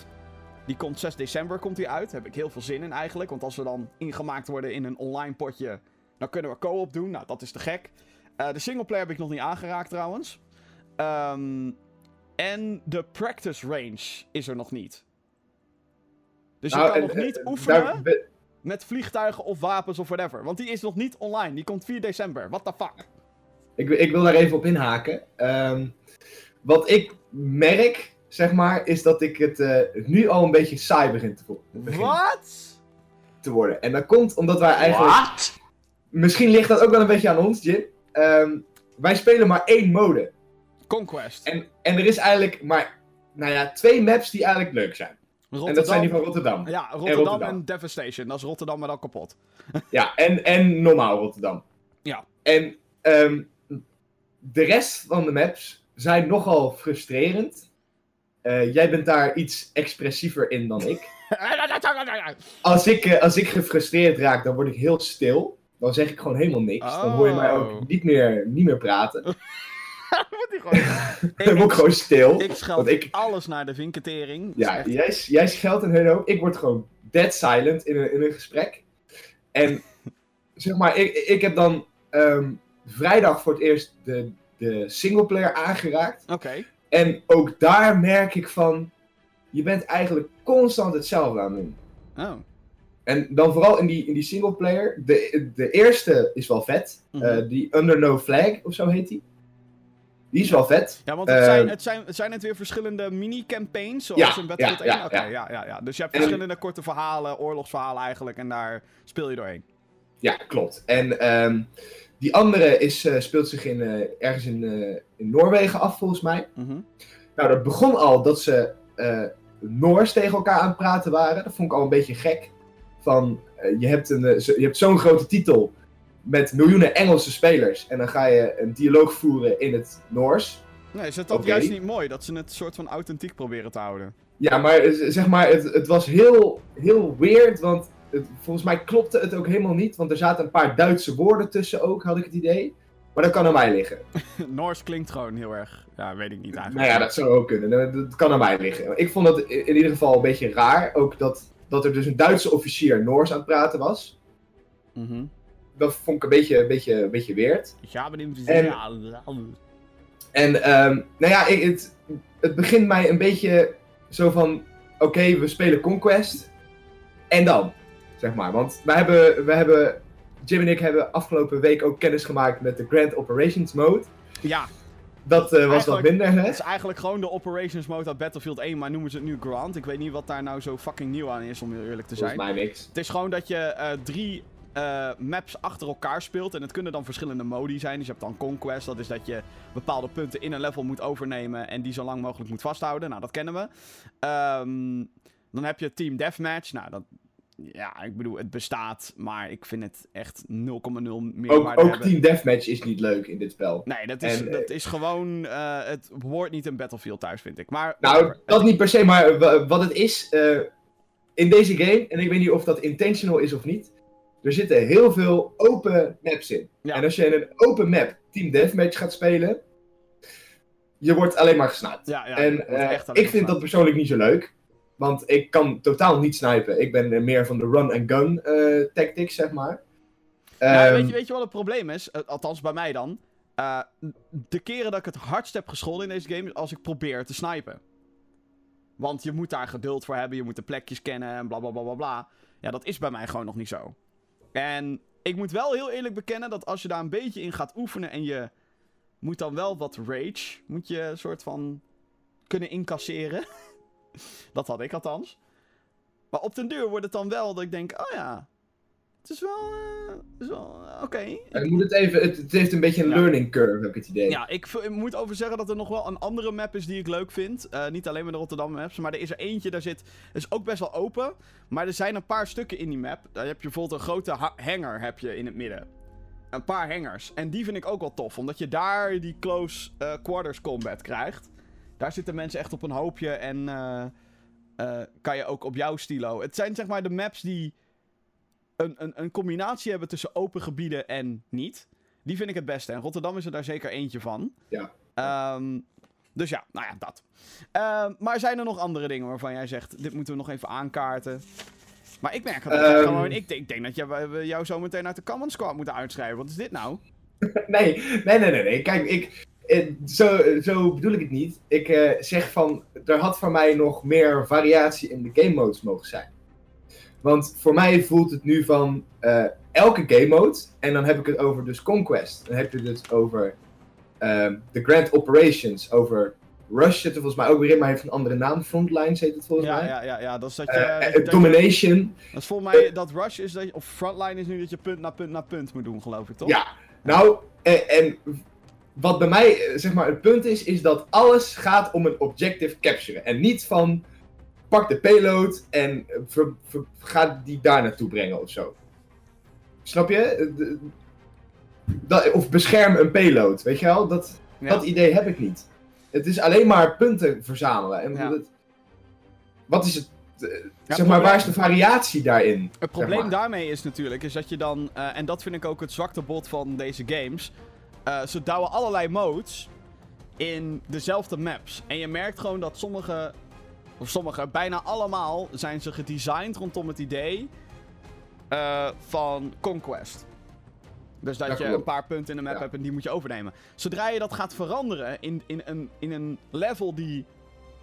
Die komt 6 december komt die uit. Daar heb ik heel veel zin in eigenlijk. Want als we dan ingemaakt worden in een online potje, dan kunnen we co-op doen. Nou, dat is te gek. Eh, de singleplayer heb ik nog niet aangeraakt trouwens. Ehm, en de practice range is er nog niet. Dus je Nou, kan en, nog eh, niet oefenen met vliegtuigen of wapens of whatever. Want die is nog niet online. Die komt 4 december. What the fuck? Ik, ik wil daar even op inhaken. Ehm, wat ik merk, zeg maar, is dat ik het eh, nu al een beetje saai begin te, vo- begin Wat? te worden. En dat komt omdat wij eigenlijk... Wat? Misschien ligt dat ook wel een beetje aan ons, Jim. Ehm, wij spelen maar één mode. Conquest. En, en er is eigenlijk maar, nou ja, twee maps die eigenlijk leuk zijn. Rotterdam. En dat zijn die van Rotterdam. Ja, Rotterdam en, Rotterdam. Devastation. Dat is Rotterdam maar dan kapot. Ja, en, en normaal Rotterdam. Ja. En ehm, de rest van de maps zijn nogal frustrerend. Eh, jij bent daar iets expressiever in dan ik. Als ik, eh, als ik gefrustreerd raak, dan word ik heel stil. Dan zeg ik gewoon helemaal niks. Dan hoor je mij Oh. ook niet meer, niet meer praten. Moet die gewoon- Dan word ik gewoon stil. Ik scheld Want ik- alles naar de vinketering. Ja, echt- jij, jij scheldt een hele hoop. Ik word gewoon dead silent in een, in een gesprek. En zeg maar, ik, ik heb dan ehm, vrijdag voor het eerst de, de singleplayer aangeraakt. Oké. En ook daar merk ik van, je bent eigenlijk constant hetzelfde aan het doen. Oh. En dan vooral in die, in die singleplayer. De, de eerste is wel vet. Mhm. Eh, die Under No Flag, of zo heet die. Die is wel vet. Ja, want het, Eh, zijn, het, zijn, zijn het weer verschillende mini-campaigns, zoals Ja, in Battlefield ja, 1? ja, ja. ja. Ja, ja, Dus je hebt En- verschillende korte verhalen, oorlogsverhalen eigenlijk, en daar speel je doorheen. Ja, klopt. En ehm, die andere is, eh, speelt zich in, eh, ergens in, eh, in Noorwegen af, volgens mij. Mhm. Nou, dat begon al dat ze eh, Noors tegen elkaar aan het praten waren. Dat vond ik al een beetje gek. Van, eh, je hebt, een, eh, je hebt zo'n grote titel met miljoenen Engelse spelers. En dan ga je een dialoog voeren in het Noors. Nee, is het dat Oké. juist niet mooi, dat ze het soort van authentiek proberen te houden? Ja, maar zeg maar, het, het was heel, heel weird, want het, volgens mij klopte het ook helemaal niet. Want er zaten een paar Duitse woorden tussen ook, had ik het idee. Maar dat kan aan mij liggen. Noors klinkt gewoon heel erg, ja, weet ik niet eigenlijk. Nou ja, dat zou ook kunnen. Dat, dat kan aan mij liggen. Ik vond het in in ieder geval een beetje raar. Ook dat, dat er dus een Duitse officier Noors aan het praten was. Mhm. Dat vond ik een beetje, een beetje, een beetje weird. Ja, maar die... En- Ja, En ehm, nou ja, ik, het, het begint mij een beetje zo van... Oké, we spelen Conquest. En dan? Zeg maar. Want we hebben, we hebben... Jim en ik hebben afgelopen week ook kennis gemaakt met de Grand Operations Mode. ja. Dat eh, was wat Eigenlijk- minder, hè? Het is eigenlijk gewoon de operations mode uit Battlefield 1, maar noemen ze het nu Grant. Ik weet niet wat daar nou zo fucking nieuw aan is, om heel eerlijk te zijn. Volgens mij niks. Het is gewoon dat je eh, drie eh, maps achter elkaar speelt. En het kunnen dan verschillende modi zijn. Dus je hebt dan Conquest. Dat is dat je bepaalde punten in een level moet overnemen. En die zo lang mogelijk moet vasthouden. Nou, dat kennen we. Ehm, dan heb je Team Deathmatch. Nou, dat. Ja, ik bedoel, het bestaat. Maar ik vind het echt 0,0 meer Ook, waarde ook. Team Deathmatch is niet leuk in dit spel. Nee, dat is, En, eh, dat is gewoon. eh, het hoort niet in Battlefield thuis, vind ik. Maar. Nou, dat niet per se, maar wa- wat het is eh, in deze game, en ik weet niet of dat intentional is of niet, er zitten heel veel open maps in. Ja. En als je in een open map Team Deathmatch gaat spelen, je wordt alleen maar gesniped. Ja, ja, en eh, ik vind dat persoonlijk niet zo leuk. Want ik kan totaal niet snipen. Ik ben eh, meer van de run-and-gun eh tactics, zeg maar. Ja, Ehm, weet, je, weet je wat het probleem is? Eh, althans, bij mij dan. Eh, de keren dat ik het hardst heb gescholden in deze game is als ik probeer te snipen. Want je moet daar geduld voor hebben, je moet de plekjes kennen en bla bla bla bla bla. Ja, dat is bij mij gewoon nog niet zo. En ik moet wel heel eerlijk bekennen dat als je daar een beetje in gaat oefenen en je moet dan wel wat rage, moet je een soort van kunnen incasseren. dat had ik althans. Maar op den duur wordt het dan wel dat ik denk, oh ja, het is wel, het is wel eh, oké. ik moet het even, het, het heeft een beetje een Ja. learning curve, heb ik het idee. Ja, ik, moet over zeggen dat er nog wel een andere map is die ik leuk vind. Eh, niet alleen maar de Rotterdam maps, maar er is er eentje, daar zit... is ook best wel open, maar er zijn een paar stukken in die map. Daar heb je bijvoorbeeld een grote ha- hanger heb je in het midden. Een paar hangers. En die vind ik ook wel tof, omdat je daar die close quarters combat krijgt. Daar zitten mensen echt op een hoopje en eh, eh, kan je ook op jouw stilo. Het zijn zeg maar de maps die een, een, een combinatie hebben tussen open gebieden en niet. Die vind ik het beste. En Rotterdam is er daar zeker eentje van. Ja. Ehm, dus ja, nou ja, dat. Ehm, maar zijn er nog andere dingen waarvan jij zegt, dit moeten we nog even aankaarten? Maar ik merk dat ik Ehm. gewoon, ik, denk- ik denk dat je, we, jou zo meteen uit de Common Squad moeten uitschrijven. Wat is dit nou? Nee, nee, nee, nee. nee. Kijk, ik, zo, zo bedoel ik het niet. Ik eh, zeg van, er had voor mij nog meer variatie in de game modes mogen zijn. Want voor mij voelt het nu van eh, elke game mode, en dan heb ik het over dus Conquest, dan heb je het over ehm, de Grand Operations, over Rush zit er volgens mij ook weer in, maar heeft een andere naam. Frontlines heet het volgens Ja, mij. ja, ja, ja, dat is dat je... Eh, dat eh, je- domination. dat is volgens mij, dat rush is dat je, of frontline is nu dat je punt na punt na punt moet doen, geloof ik, toch? Ja, nou, en, en wat bij mij eh, zeg maar het punt is, is dat alles gaat om een objective capturen. En niet van pak de payload en eh, ver- ver- ga die daar naartoe brengen of zo. Snap je? Eh, de- dat, of bescherm een payload, weet je wel? Dat, Ja. dat idee heb ik niet. Het is alleen maar punten verzamelen. En Ja. het- wat is het? Ja, zeg maar, probleem- waar is de variatie daarin? Het probleem maar. daarmee is natuurlijk, is dat je dan, eh, en dat vind ik ook het zwakte bot van deze games, eh, ze douwen allerlei modes in dezelfde maps. En je merkt gewoon dat sommige, of sommige, bijna allemaal zijn ze gedesigned rondom het idee eh, van Conquest. Dus dat Ja, je een paar punten in de map Ja. hebt en die moet je overnemen. Zodra je dat gaat veranderen in, in, een, in een level die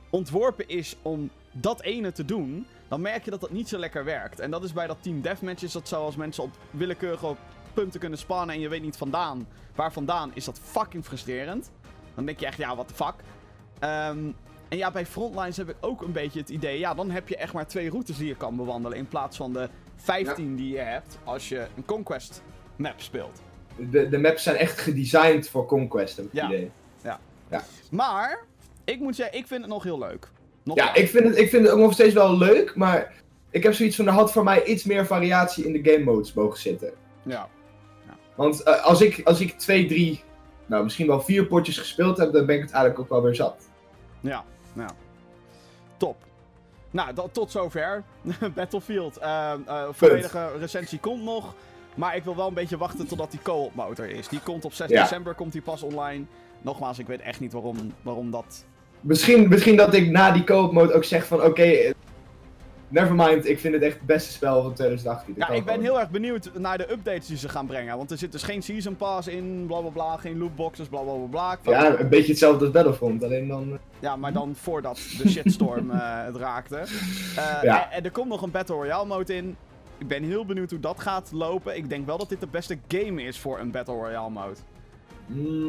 ontworpen is om dat ene te doen, dan merk je dat dat niet zo lekker werkt. En dat is bij dat team deathmatch is dat zo als mensen op willekeurige punten kunnen spannen en je weet niet vandaan. Waar vandaan is dat fucking frustrerend. Dan denk je echt, ja, what the fuck. Ehm, en ja, bij frontlines heb ik ook een beetje het idee, ja, dan heb je echt maar twee routes die je kan bewandelen in plaats van de 15 die je hebt als je een conquest map speelt. De, de maps zijn echt gedesigned voor Conquest, heb ik het Ja. idee. Maar, ik moet zeggen, ik vind het nog heel leuk. Nog Ja, ik vind, het, ik vind het ook nog steeds wel leuk, maar ik heb zoiets van, er had voor mij iets meer variatie in de game modes mogen zitten. Ja. Want eh, als, ik, als ik twee, drie, nou misschien wel vier potjes gespeeld heb, dan ben ik het eigenlijk ook wel weer zat. Ja, ja. Top. Nou, dat, tot zover. Battlefield. eh, eh, volledige recensie komt nog. Maar ik wil wel een beetje wachten totdat die co-op motor is. Die komt op 6 Ja. december komt die pas online. Nogmaals, ik weet echt niet waarom, waarom dat... Misschien, misschien dat ik na die co-op mode ook zeg van, oké, nevermind, ik vind het echt het beste spel van 2018. Dat Ja, ik ben gewoon. heel erg benieuwd naar de updates die ze gaan brengen. Want er zit dus geen season pass in, bla bla bla. Geen lootboxes, bla bla bla bla. Ja, een beetje hetzelfde als Battlefront, alleen dan... eh, Ja, maar dan voordat de shitstorm eh, het raakte. Eh, Ja. en, en er komt nog een Battle Royale mode in. Ik ben heel benieuwd hoe dat gaat lopen. Ik denk wel dat dit de beste game is voor een Battle Royale mode.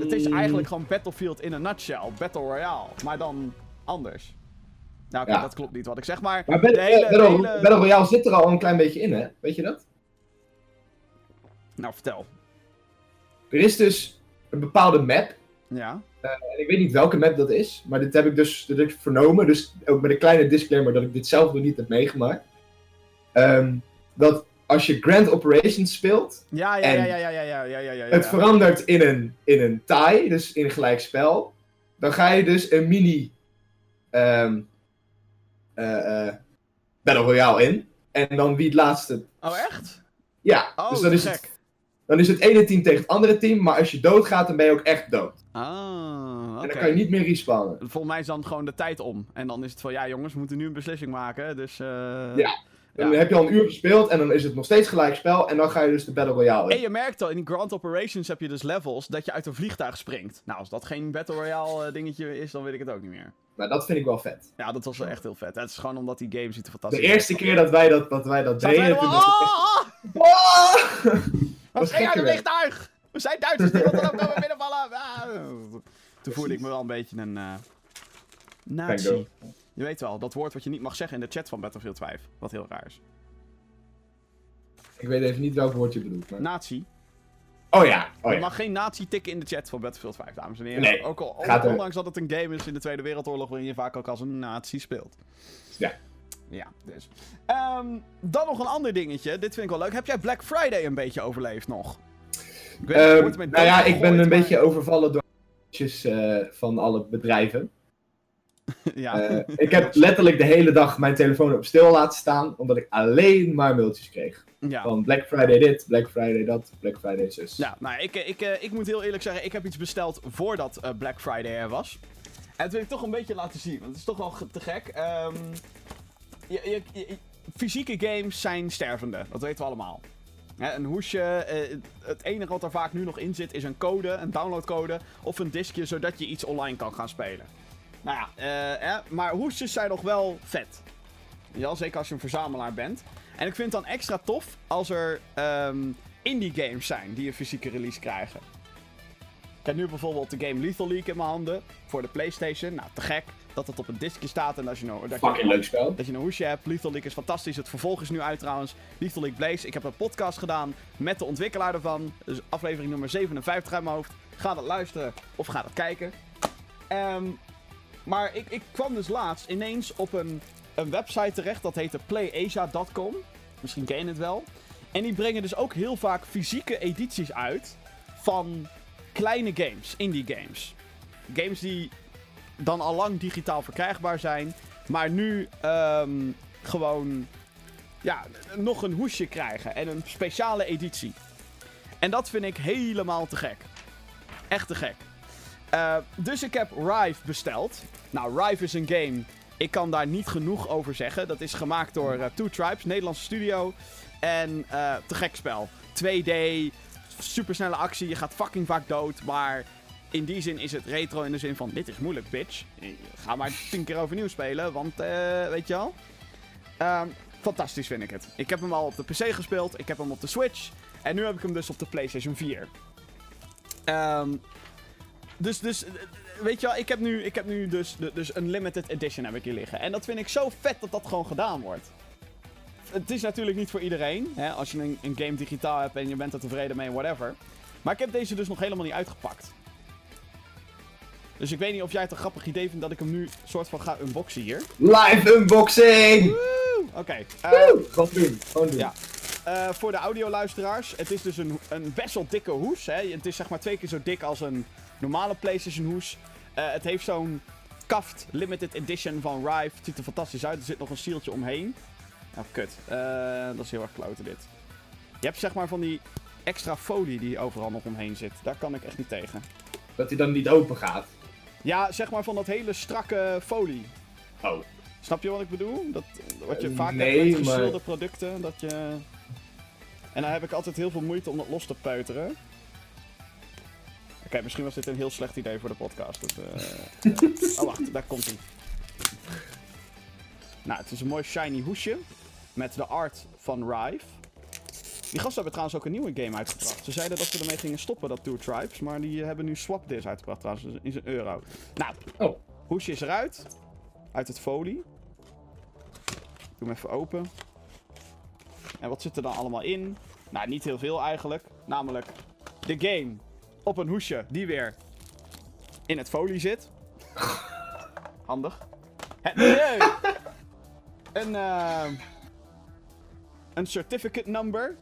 Het is Mm, eigenlijk gewoon Battlefield in een nutshell. Battle Royale. Maar dan anders. Nou, Ja. dat klopt niet wat ik zeg, maar... Maar Battle, hele, Battle, hele- Battle Royale zit er al een klein beetje in, hè? Weet je dat? Nou, vertel. Er is dus een bepaalde map. Ja. En ik weet niet welke map dat is. Maar dit heb ik dus heb ik vernomen. Dus ook met een kleine disclaimer dat ik dit zelf nog niet heb meegemaakt. Ehm, dat als je Grand Operations speelt. Ja, ja, En ja, ja, ja, ja, ja, ja, ja, ja. Het verandert in een, in een tie. Dus in een gelijk spel. Dan ga je dus een mini. ehm, eh, eh, Battle Royale in. En dan wie het laatste. Oh, echt? Ja, Oh, dus dan is, gek. het, dan is het ene team tegen het andere team. Maar als je doodgaat, dan ben je ook echt dood. Ah, oké. En dan kan je niet meer respawnen. Volgens mij is dan gewoon de tijd om. En dan is het van, ja jongens, we moeten nu een beslissing maken. Dus, eh Ja. Dan heb je al een uur gespeeld en dan is het nog steeds gelijk spel. En dan ga je dus de Battle Royale En in. je merkt al, in die Grand Operations heb je dus levels dat je uit een vliegtuig springt. Nou, als dat geen Battle Royale eh, dingetje is, dan weet ik het ook niet meer. Maar dat vind ik wel vet. Ja, dat was wel echt heel vet. Het is gewoon omdat die game ziet er De fantastisch uit. eerste keer dat wij dat, dat, wij dat deden. Toen oh, springen uit een vliegtuig! We zijn Duitsers, die willen ook komen binnenvallen! Ah. Toen voelde ik me wel een beetje een eh nazi. Je weet wel, dat woord wat je niet mag zeggen in de chat van Battlefield 5. Wat heel raar is. Ik weet even niet welk woord je bedoelt. Maar... Nazi. Oh ja, oh Je ja. mag geen nazi tikken in de chat van Battlefield 5, dames en heren. Nee, ook al, gaat ondanks dat het een game is in de Tweede Wereldoorlog waarin je vaak ook als een nazi speelt. Ja. Ja, dus. Ehm, dan nog een ander dingetje. Dit vind ik wel leuk. Heb jij Black Friday een beetje overleefd nog? Ik weet, ermee nou ja, ik ben een beetje overvallen door eh, van alle bedrijven. ja. Eh, ik heb letterlijk de hele dag mijn telefoon op stil laten staan, omdat ik alleen maar mailtjes kreeg. ja. Van Black Friday dit, Black Friday dat, Black Friday zus. Ja, nou, ik, ik, eh, ik moet heel eerlijk zeggen, ik heb iets besteld voordat eh, Black Friday er was. En dat wil ik toch een beetje laten zien, want het is toch wel te gek. Ehm, je, je, je- fysieke games zijn stervende, dat weten we allemaal. Hè, een hoesje, eh, het enige wat er vaak nu nog in zit is een code, een downloadcode of een diskje, zodat je iets online kan gaan spelen. Nou ja, eh, hè, maar hoesjes zijn nog wel vet. Ja, zeker als je een verzamelaar bent. En ik vind het dan extra tof als er ehm, indie games zijn die een fysieke release krijgen. Ik heb nu bijvoorbeeld de game Lethal League in mijn handen voor de PlayStation. Nou, te gek dat het op een diskje staat en dat je, nou, dat je, leuk spel. dat je een hoesje hebt. Lethal League is fantastisch. Het vervolg is nu uit trouwens. Lethal League Blaze. Ik heb een podcast gedaan met de ontwikkelaar ervan. Dus aflevering nummer 57 uit mijn hoofd. Ga dat luisteren of ga dat kijken. Ehm, maar ik, ik kwam dus laatst ineens op een, een website terecht. Dat heette playasia.com. Misschien ken je het wel. En die brengen dus ook heel vaak fysieke edities uit van kleine games, indie games. Games die dan al lang digitaal verkrijgbaar zijn, maar nu ehm, gewoon ja, nog een hoesje krijgen en een speciale editie. En dat vind ik helemaal te gek. Echt te gek. Eh, dus ik heb Rive besteld. Nou, Rive is een game. Ik kan daar niet genoeg over zeggen. Dat is gemaakt door eh, Two Tribes, Nederlandse studio. En eh, te gek spel. 2D, supersnelle actie. Je gaat fucking vaak dood. Maar in die zin is het retro in de zin van: dit is moeilijk, bitch. Ga maar tien keer overnieuw spelen, want weet je wel. Ehm, fantastisch vind ik het. Ik heb hem al op de PC gespeeld. Ik heb hem op de Switch. En nu heb ik hem dus op de PlayStation 4. Ehm, dus, dus, eh, weet je wel, ik heb nu, ik heb nu dus, dus een limited edition heb ik hier liggen. En dat vind ik zo vet dat dat gewoon gedaan wordt. Het is natuurlijk niet voor iedereen. Hè? Als je een, een game digitaal hebt en je bent er tevreden mee, whatever. Maar ik heb deze dus nog helemaal niet uitgepakt. Dus ik weet niet of jij het een grappig idee vindt dat ik hem nu soort van ga unboxen hier. Live unboxing! Oké. eh, doen, gewoon doen. Ja. Eh, voor de audioluisteraars, het is dus een, een best wel dikke hoes. Hè? Het is zeg maar twee keer zo dik als een normale PlayStation hoes. Eh, het heeft zo'n kaft limited edition van Rive. Het ziet er fantastisch uit. Er zit nog een sieltje omheen. Nou, kut. Eh, dat is heel erg kloten dit. Je hebt zeg maar van die extra folie die overal nog omheen zit. Daar kan ik echt niet tegen. Dat hij dan niet open gaat. Ja, zeg maar van dat hele strakke folie. Oh. Snap je wat ik bedoel? Dat, wat je Eh, vaak nee, hebt met maar- producten. Dat je... En dan heb ik altijd heel veel moeite om dat los te peuteren. Oké, misschien was dit een heel slecht idee voor de podcast. Dat, eh, oh, wacht, daar komt hij. Nou, het is een mooi shiny hoesje. Met de art van Rive. Die gasten hebben trouwens ook een nieuwe game uitgebracht. Ze zeiden dat ze ermee gingen stoppen, dat Two Tribes. Maar die hebben nu Swap This uitgebracht trouwens. Dus is een euro. Nou, Oh. hoesje is eruit. Uit het folie. Doe hem even open. En wat zit er dan allemaal in? Nou, niet heel veel eigenlijk. Namelijk de game op een hoesje die weer in het folie zit. Handig. Het milieu. een, eh, een certificate number.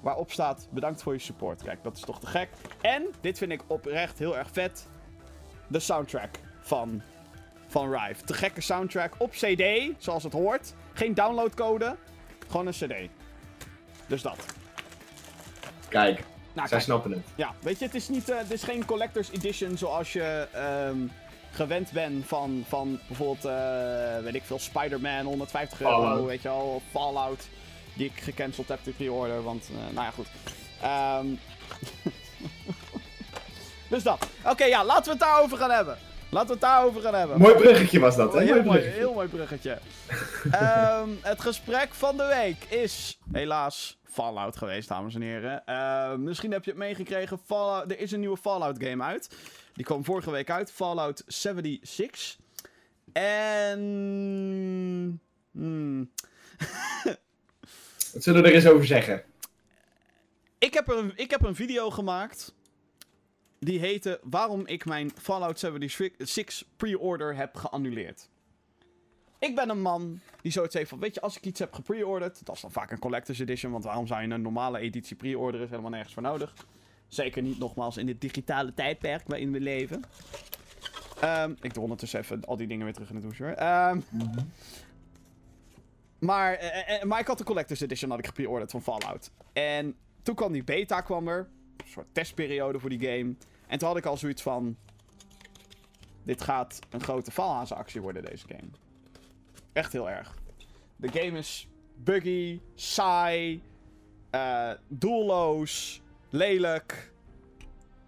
Waarop staat bedankt voor je support. Kijk, dat is toch te gek. En, dit vind ik oprecht heel erg vet. De soundtrack van, van Rive. Te gekke soundtrack op CD, zoals het hoort. Geen downloadcode. Gewoon een CD. Dus dat. Kijk, Nou, zij kijk. snappen het. Ja, weet je, het is, niet, eh, het is geen collector's edition zoals je ehm, gewend bent van, van bijvoorbeeld, eh, weet ik veel, Spider-Man, 150 euro, Fallout. weet je wel, Fallout, die ik gecanceld heb de pre-order, want, eh, nou ja, goed. Ehm dus dat. Oké, ja, laten we het daarover gaan hebben. Laten we het daarover gaan hebben. Mooi bruggetje was dat, hè? Mooi heel mooi, bruggetje. heel mooi bruggetje. Ehm, het gesprek van de week is helaas Fallout geweest, dames en heren. Ehm, misschien heb je het meegekregen. Fallout, er is een nieuwe Fallout game uit. Die kwam vorige week uit. Fallout 76. En... hmm, Wat zullen we er eens over zeggen? ik, heb er een, ik heb een video gemaakt. Die heette Waarom ik mijn Fallout 76 pre-order heb geannuleerd. Ik ben een man die zoiets heeft van, weet je, als ik iets heb gepre-orderd, dat is dan vaak een collector's edition, want waarom zou je een normale editie pre-orderen, is helemaal nergens voor nodig. Zeker niet nogmaals in dit digitale tijdperk waarin we leven. Ehm, ik doe ondertussen even al die dingen weer terug in de douche hoor. Ehm, maar, eh, eh, maar ik had de collector's edition had ik gepre-orderd van Fallout. En toen kwam die beta kwam er, soort testperiode voor die game. En toen had ik al zoiets van, dit gaat een grote valhazenactie worden deze game. Echt heel erg. De game is buggy, saai, eh, doelloos, lelijk.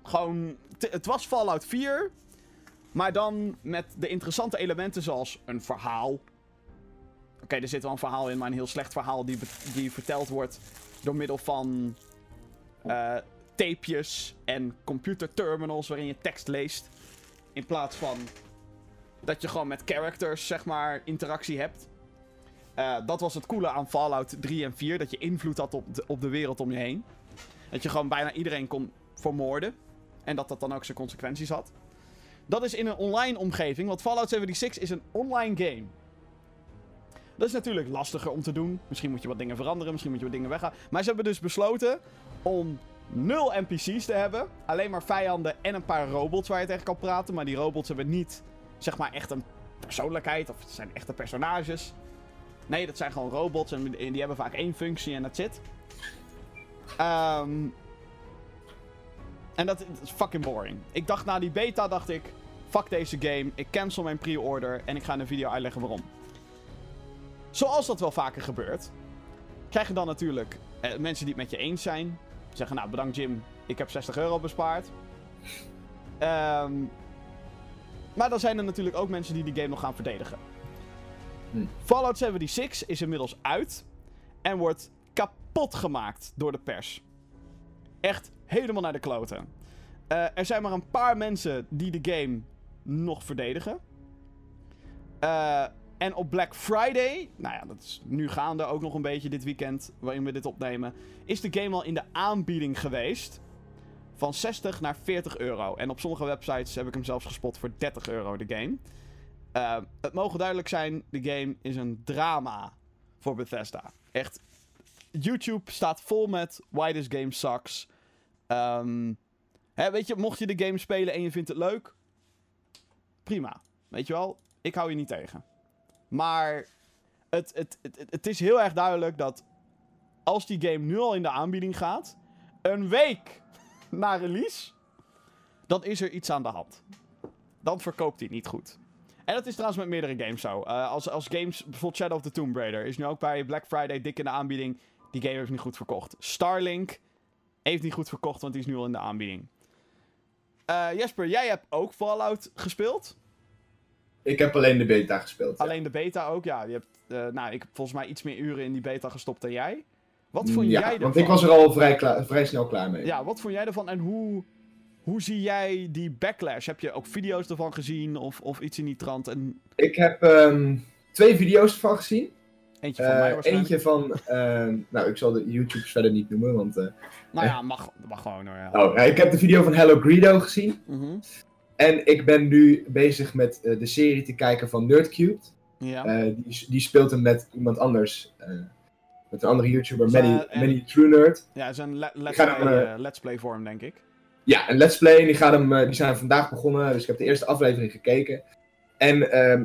Gewoon, het was Fallout 4, maar dan met de interessante elementen zoals een verhaal. Oké, er zit wel een verhaal in, maar een heel slecht verhaal die, die verteld wordt door middel van eh, tapejes en computerterminals waarin je tekst leest. In plaats van dat je gewoon met characters, zeg maar, interactie hebt. Eh, dat was het coole aan Fallout 3 en 4, dat je invloed had op de, op de wereld om je heen. Dat je gewoon bijna iedereen kon vermoorden. En dat dat dan ook zijn consequenties had. Dat is in een online omgeving, want Fallout 76 is een online game. Dat is natuurlijk lastiger om te doen. Misschien moet je wat dingen veranderen, misschien moet je wat dingen weghalen. Maar ze hebben dus besloten om nul NPC's te hebben. Alleen maar vijanden en een paar robots waar je tegen kan praten. Maar die robots hebben niet, zeg maar, echt een persoonlijkheid. Of het zijn echte personages. Nee, dat zijn gewoon robots en die hebben vaak één functie en dat zit. Ehm en dat, dat is fucking boring. Ik dacht na die beta, dacht ik, fuck deze game. Ik cancel mijn pre-order en ik ga in een video uitleggen waarom. Zoals dat wel vaker gebeurt, krijg je dan natuurlijk eh, mensen die het met je eens zijn. Zeggen, nou bedankt Jim, ik heb 60 euro bespaard. Ehm, maar dan zijn er natuurlijk ook mensen die die game nog gaan verdedigen. Hm. Fallout 76 is inmiddels uit en wordt kapot gemaakt door de pers. Echt helemaal naar de kloten. Eh, er zijn maar een paar mensen die de game nog verdedigen. Eh, en op Black Friday, nou ja, dat is nu gaande ook nog een beetje dit weekend waarin we dit opnemen, is de game al in de aanbieding geweest. Van 60 naar 40 euro. En op sommige websites heb ik hem zelfs gespot voor 30 euro de game. Eh, het mogen duidelijk zijn, de game is een drama voor Bethesda. Echt, YouTube staat vol met why this game sucks. Ehm, hè, weet je, mocht je de game spelen en je vindt het leuk, prima. Weet je wel, ik hou je niet tegen. Maar het, het, het, het- is heel erg duidelijk dat als die game nu al in de aanbieding gaat, een week na release, dan is er iets aan de hand. Dan verkoopt hij niet goed. En dat is trouwens met meerdere games zo. Eh, als, als games, bijvoorbeeld Shadow of the Tomb Raider, is nu ook bij Black Friday dik in de aanbieding. Die game heeft niet goed verkocht. Starlink heeft niet goed verkocht, want die is nu al in de aanbieding. Eh, Jesper, jij hebt ook Fallout gespeeld. Ik heb alleen de beta gespeeld. ja. Alleen de beta ook, ja. Je hebt, eh, nou, ik heb volgens mij iets meer uren in die beta gestopt dan jij. Wat vond ja, jij ervan? want ik was er al vrij, klaar- vrij snel klaar mee. Ja, wat vond jij ervan en hoe, hoe zie jij die backlash? Heb je ook video's ervan gezien of, of iets in die trant? En Ik heb ehm, twee video's ervan gezien. eentje van Eh, mij waarschijnlijk. eentje van, ehm, nou ik zal de YouTubes verder niet noemen, want... eh, Nou ja, mag, mag gewoon hoor. Ja. oh, ik heb de video van Hello Greedo gezien. Mhm. En ik ben nu bezig met eh, de serie te kijken van Nerdcubed. Ja. Eh, die, die speelt hem met iemand anders. eh, met een andere YouTuber, Manny, Manny True Nerd. ja, het is een le- let's, hem, play, eh, let's play vorm, denk ik. Ja, een Let's Play. en Die, gaat hem, die zijn vandaag begonnen, dus ik heb de eerste aflevering gekeken. En ehm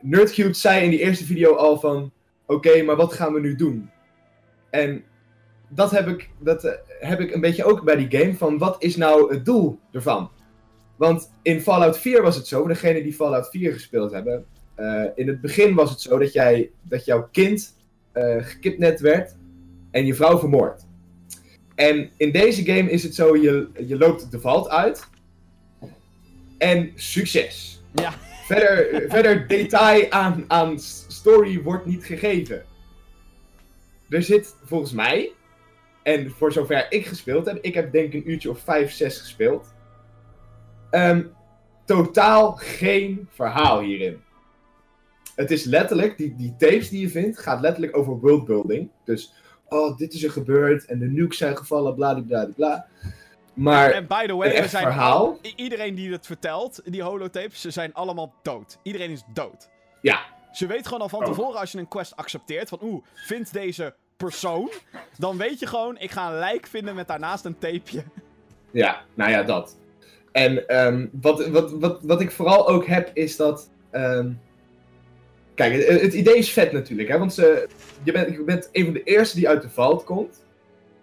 Nerdcubed zei in die eerste video al van... Oké, maar wat gaan we nu doen? En dat, heb ik, dat heb ik een beetje ook bij die game, van wat is nou het doel ervan? Want in Fallout 4 was het zo, degene die Fallout 4 gespeeld hebben... eh, in het begin was het zo dat, jij, dat jouw kind eh gekidnapt werd en je vrouw vermoord. En in deze game is het zo, je, je loopt de valt uit. En succes. Ja. Verder, verder detail aan, aan story wordt niet gegeven. Er zit volgens mij, en voor zover ik gespeeld heb, ik heb denk ik een uurtje of 5, 6 gespeeld. Ehm, totaal geen verhaal hierin. Het is letterlijk, die, die tapes die je vindt, gaat letterlijk over worldbuilding. Dus, oh, dit is er gebeurd en de nukes zijn gevallen, bla bla bla. Maar en by the way, we zijn verhaal? iedereen die het vertelt, die holotapes, ze zijn allemaal dood. Iedereen is dood. ja, Ze weet gewoon al van Oh. tevoren als je een quest accepteert van oeh, vind deze persoon, dan weet je gewoon, ik ga een lijk vinden met daarnaast een tapeje. Ja, nou ja, dat. En ehm, wat, wat, wat, wat ik vooral ook heb, is dat. ehm, kijk, het, idee is vet natuurlijk, hè? Want je, bent, je bent een van de eerste die uit de vault komt.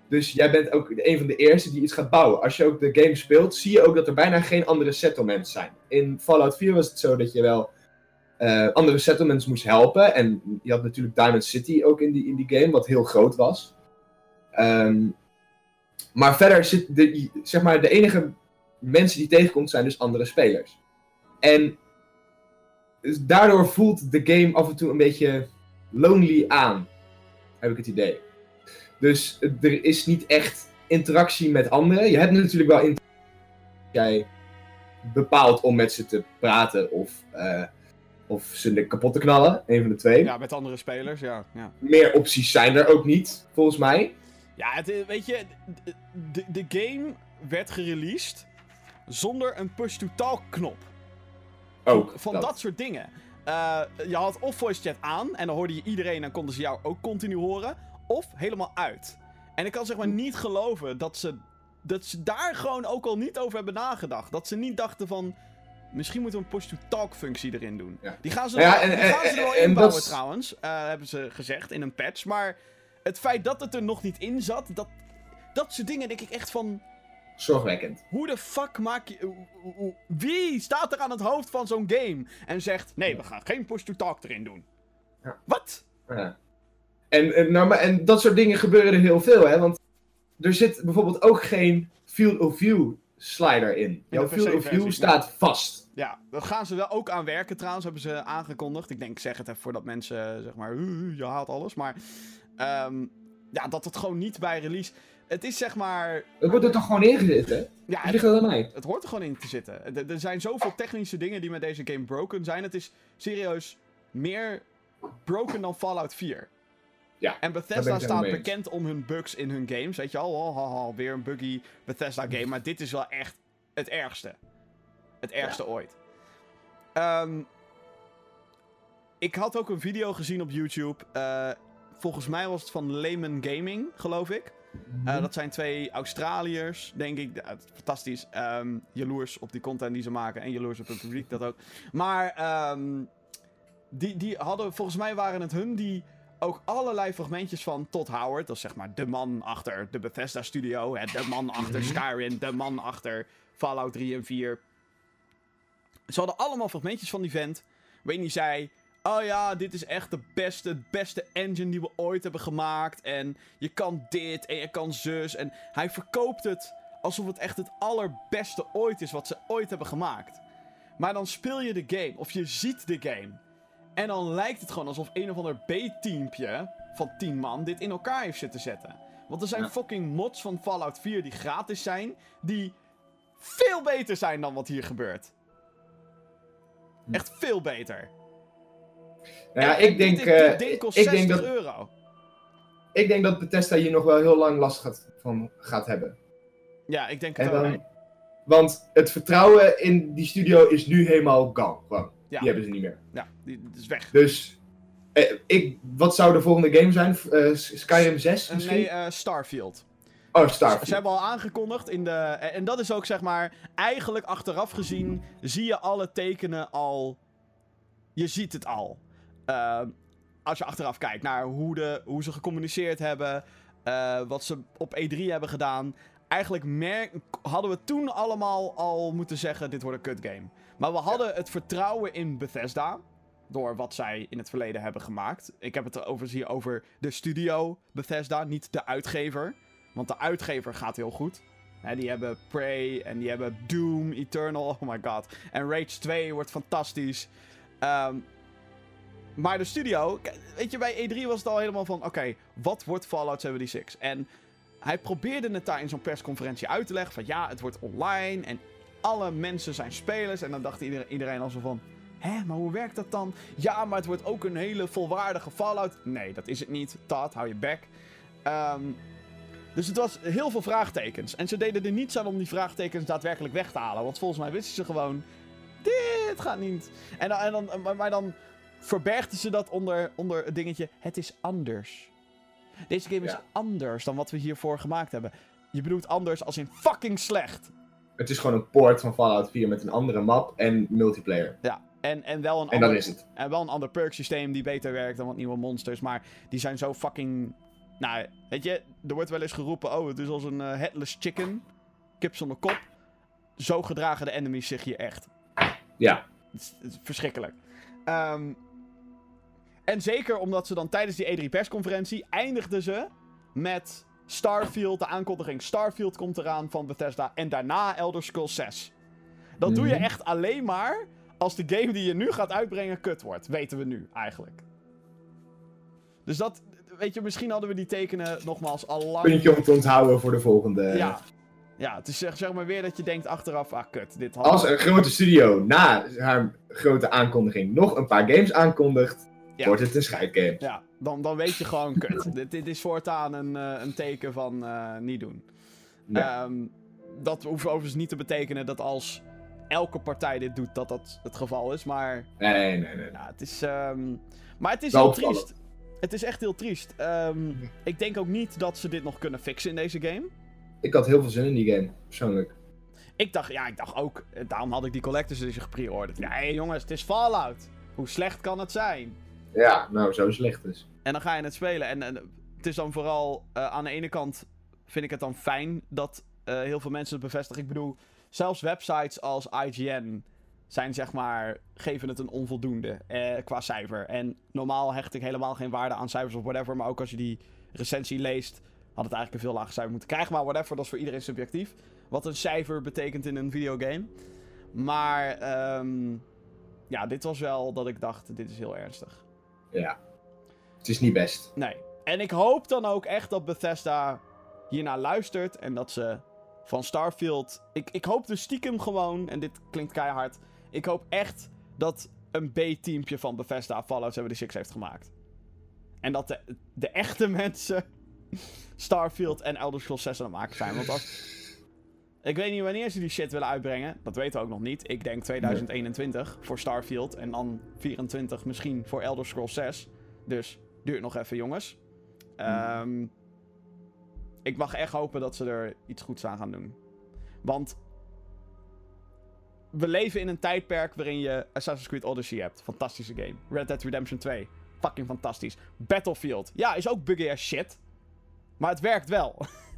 Dus jij bent ook een van de eerste die iets gaat bouwen. Als je ook de game speelt, zie je ook dat er bijna geen andere settlements zijn. In Fallout 4 was het zo dat je wel eh, andere settlements moest helpen. En je had natuurlijk Diamond City ook in die, in die game, wat heel groot was. Ehm, maar verder zit de, zeg maar, de enige mensen die tegenkomt zijn dus andere spelers. En dus daardoor voelt de game af en toe een beetje lonely aan. Heb ik het idee. Dus er is niet echt interactie met anderen. Je hebt natuurlijk wel interactie jij bepaalt om met ze te praten of, eh, of ze kapot te knallen. Een van de twee. Ja, met andere spelers, ja. ja. Meer opties zijn er ook niet, volgens mij. Ja, het, eh, weet je, de, de, de game werd gereleased zonder een push-to-talk knop. Ook. Van dat, soort dingen. Eh, je had of voice chat aan en dan hoorde je iedereen en konden ze jou ook continu horen. Of helemaal uit. En ik kan zeg maar niet geloven dat ze, dat ze daar gewoon ook al niet over hebben nagedacht. Dat ze niet dachten van... Misschien moeten we een push-to-talk functie erin doen. Ja. Die gaan ze, Nou ja, er, en- die gaan ze er en- wel en inbouwen trouwens. eh, hebben ze gezegd in een patch. Maar het feit dat het er nog niet in zat... Dat, dat soort dingen denk ik echt van... Zorgwekkend. Hoe de fuck maak je... Wie staat er aan het hoofd van zo'n game en zegt... Nee, we gaan geen push-to-talk erin doen. Ja. Wat? Ja. En, en, nou, maar, en dat soort dingen gebeuren er heel veel, hè? Want er zit bijvoorbeeld ook geen field of view slider in. Jouw field of view staat vast. Ja, daar gaan ze wel ook aan werken trouwens, hebben ze aangekondigd. Ik denk, zeg het even voordat mensen, zeg maar, "Uh, je haalt alles. Maar ehm, ja, dat het gewoon niet bij release... Het is zeg maar... Het wordt er toch gewoon ingezet, hè? Ja, Het het, er hoort er gewoon in te zitten. Er, er zijn zoveel technische dingen die met deze game broken zijn. Het is serieus meer broken dan Fallout 4. Ja, En Bethesda staat bekend om hun bugs in hun games. Weet je al, oh, ha, weer een buggy Bethesda game. Maar dit is wel echt het ergste. Het ergste ooit. Ehm, ik had ook een video gezien op YouTube. Eh, volgens mij was het van Layman Gaming, geloof ik. Eh, dat zijn twee Australiërs, denk ik. Fantastisch. Ehm jaloers op die content die ze maken. En jaloers op het publiek, dat ook. Maar ehm, die, die hadden, volgens mij waren het hun die ook allerlei fragmentjes van Todd Howard. Dat is zeg maar de man achter de Bethesda Studio. Hè, de man achter Skyrim. De man achter Fallout 3 en 4. Ze hadden allemaal fragmentjes van die vent. Waarin hij zei... Oh ja, dit is echt de beste, beste engine die we ooit hebben gemaakt. En je kan dit en je kan zus. En hij verkoopt het alsof het echt het allerbeste ooit is wat ze ooit hebben gemaakt. Maar dan speel je de game, of je ziet de game. En dan lijkt het gewoon alsof een of ander B-teampje van 10 man dit in elkaar heeft zitten zetten. Want er zijn Ja. fucking mods van Fallout 4 die gratis zijn, die veel beter zijn dan wat hier gebeurt. Hm. Echt veel beter. Nou ja, ik denk, dit, dit eh, ding kost ik 60 denk dat, euro. ik denk dat Bethesda hier nog wel heel lang last gaat, van gaat hebben. Ja, ik denk het dan, want het vertrouwen in die studio is nu helemaal gone. Ja. Die hebben ze niet meer. Ja, die is weg. Dus, eh, ik, wat zou de volgende game zijn? Eh, Skyrim 6 En misschien? nee, eh, Starfield. oh, Starfield. Ze hebben al aangekondigd in de. En dat is ook zeg maar. Eigenlijk achteraf gezien. zie je alle tekenen al. Je ziet het al. Eh, als je achteraf kijkt naar hoe, de, hoe ze gecommuniceerd hebben. eh, wat ze op E3 hebben gedaan. Eigenlijk merk, hadden we toen allemaal al moeten zeggen: dit wordt een kut game. Maar we hadden het vertrouwen in Bethesda. Door wat zij in het verleden hebben gemaakt. Ik heb het er overigens hier over de studio Bethesda, niet de uitgever. Want de uitgever gaat heel goed. Die hebben Prey en die hebben Doom, Eternal, oh my god. En Rage 2 wordt fantastisch. Ehm, maar de studio, weet je, bij E3 was het al helemaal van: oké, wat wordt Fallout 76? En hij probeerde het daar in zo'n persconferentie uit te leggen: van ja, het wordt online en alle mensen zijn spelers. En dan dacht iedereen, iedereen al zo van: hè, maar hoe werkt dat dan? Ja, maar het wordt ook een hele volwaardige Fallout. Nee, dat is het niet. Todd, hou je bek. Ehm, dus het was heel veel vraagtekens. En ze deden er niets aan om die vraagtekens daadwerkelijk weg te halen. Want volgens mij wisten ze gewoon: dit gaat niet. En dan, en dan, maar dan verbergden ze dat onder, onder het dingetje: het is anders. Deze game is anders dan wat we hiervoor gemaakt hebben. Je bedoelt anders als in fucking slecht. Het is gewoon een port van Fallout 4 met een andere map en multiplayer. Ja, en, en wel een En ander dat is het. En wel een ander perk systeem die beter werkt dan wat nieuwe monsters. Maar die zijn zo fucking. Nou, weet je, er wordt wel eens geroepen: oh, het is als een eh, headless chicken. Kip zonder kop. Zo gedragen de enemies zich hier echt. Ja. Het is, het is verschrikkelijk. Ehm, en zeker omdat ze dan tijdens die E3-persconferentie eindigden ze met Starfield, de aankondiging. Starfield komt eraan van Bethesda. En daarna Elder Scrolls 6. Dat doe je Mhm. echt alleen maar als de game die je nu gaat uitbrengen kut wordt. Weten we nu eigenlijk. Dus dat, weet je, misschien hadden we die tekenen nogmaals al lang. Puntje om te onthouden voor de volgende. Ja. Ja, het is zeg, zeg maar weer dat je denkt achteraf, ah kut, dit had... Als een grote studio na haar grote aankondiging nog een paar games aankondigt, Ja. wordt het een scheidgame. Ja, dan, dan weet je gewoon, kut. dit, dit is voortaan een, eh, een teken van eh, niet doen. Ja. Ehm, dat hoeft overigens niet te betekenen dat als elke partij dit doet, dat dat het geval is. Maar Nee, nee, nee. nee. ja, het is... ehm, maar het is Wel heel triest. Het is echt heel triest. Ehm, ik denk ook niet dat ze dit nog kunnen fixen in deze game. Ik had heel veel zin in die game, persoonlijk. Ik dacht, ja, ik dacht ook, eh, daarom had ik die Collector's Edition gepreorderd. Ja, hé, jongens, het is Fallout. Hoe slecht kan het zijn? Ja, nou, zo slecht dus. En dan ga je het spelen. En, het is dan vooral eh, aan de ene kant vind ik het dan fijn dat eh, heel veel mensen het bevestigen. Ik bedoel, zelfs websites als IGN zijn zeg maar, geven het een onvoldoende eh, qua cijfer. En normaal hecht ik helemaal geen waarde aan cijfers of whatever. Maar ook als je die recensie leest, had het eigenlijk een veel lager cijfer moeten krijgen. Maar whatever, dat is voor iedereen subjectief. Wat een cijfer betekent in een videogame. Maar ehm, ja, dit was wel dat ik dacht, dit is heel ernstig. Ja. Het is niet best. Nee. En ik hoop dan ook echt dat Bethesda hiernaar luistert en dat ze van Starfield. Ik, ik hoop dus stiekem gewoon, en dit klinkt keihard. Ik hoop echt dat een B-teampje van Bethesda Fallout 76 heeft gemaakt. En dat de, de echte mensen Starfield en Elder Scrolls 6 aan het maken zijn. Want als. Ik weet niet wanneer ze die shit willen uitbrengen. Dat weten we ook nog niet. Ik denk 2021 voor Starfield. En dan 24 misschien voor Elder Scrolls 6. Dus duurt nog even, jongens. Ehm, ik mag echt hopen dat ze er iets goeds aan gaan doen. Want we leven in een tijdperk waarin je Assassin's Creed Odyssey hebt. Fantastische game. Red Dead Redemption 2. Fucking fantastisch. Battlefield. Ja, is ook buggy as shit. Maar het werkt wel.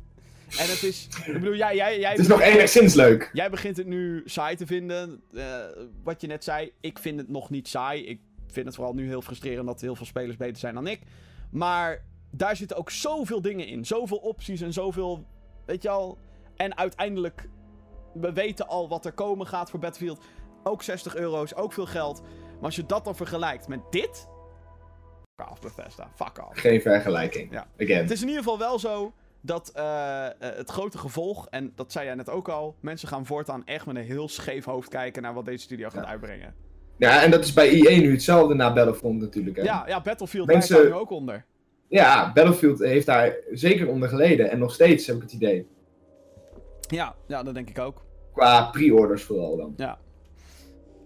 en het is... Ik bedoel, jij... jij, jij Het is nog enigszins leuk. Jij begint het nu saai te vinden. eh, wat je net zei. Ik vind het nog niet saai. Ik vind het vooral nu heel frustrerend dat heel veel spelers beter zijn dan ik. Maar daar zitten ook zoveel dingen in. Zoveel opties en zoveel. Weet je al. En uiteindelijk. We weten al wat er komen gaat voor Battlefield. Ook 60 euro's, ook veel geld. Maar als je dat dan vergelijkt met dit. off, Bethesda. Fuck off. Geen vergelijking. Ja. Again. Het is in ieder geval wel zo dat eh, eh, het grote gevolg, en dat zei jij net ook al, mensen gaan voortaan echt met een heel scheef hoofd kijken naar wat deze studio gaat Ja. uitbrengen. Ja, en dat is bij EA nu hetzelfde na Battlefront natuurlijk. Hè? Ja, ja Battlefield Mensen- Mensen... daar nu ook onder. ja, Battlefield heeft daar zeker onder geleden. En nog steeds heb ik het idee. Ja, ja, dat denk ik ook. Qua pre-orders vooral dan. Ja.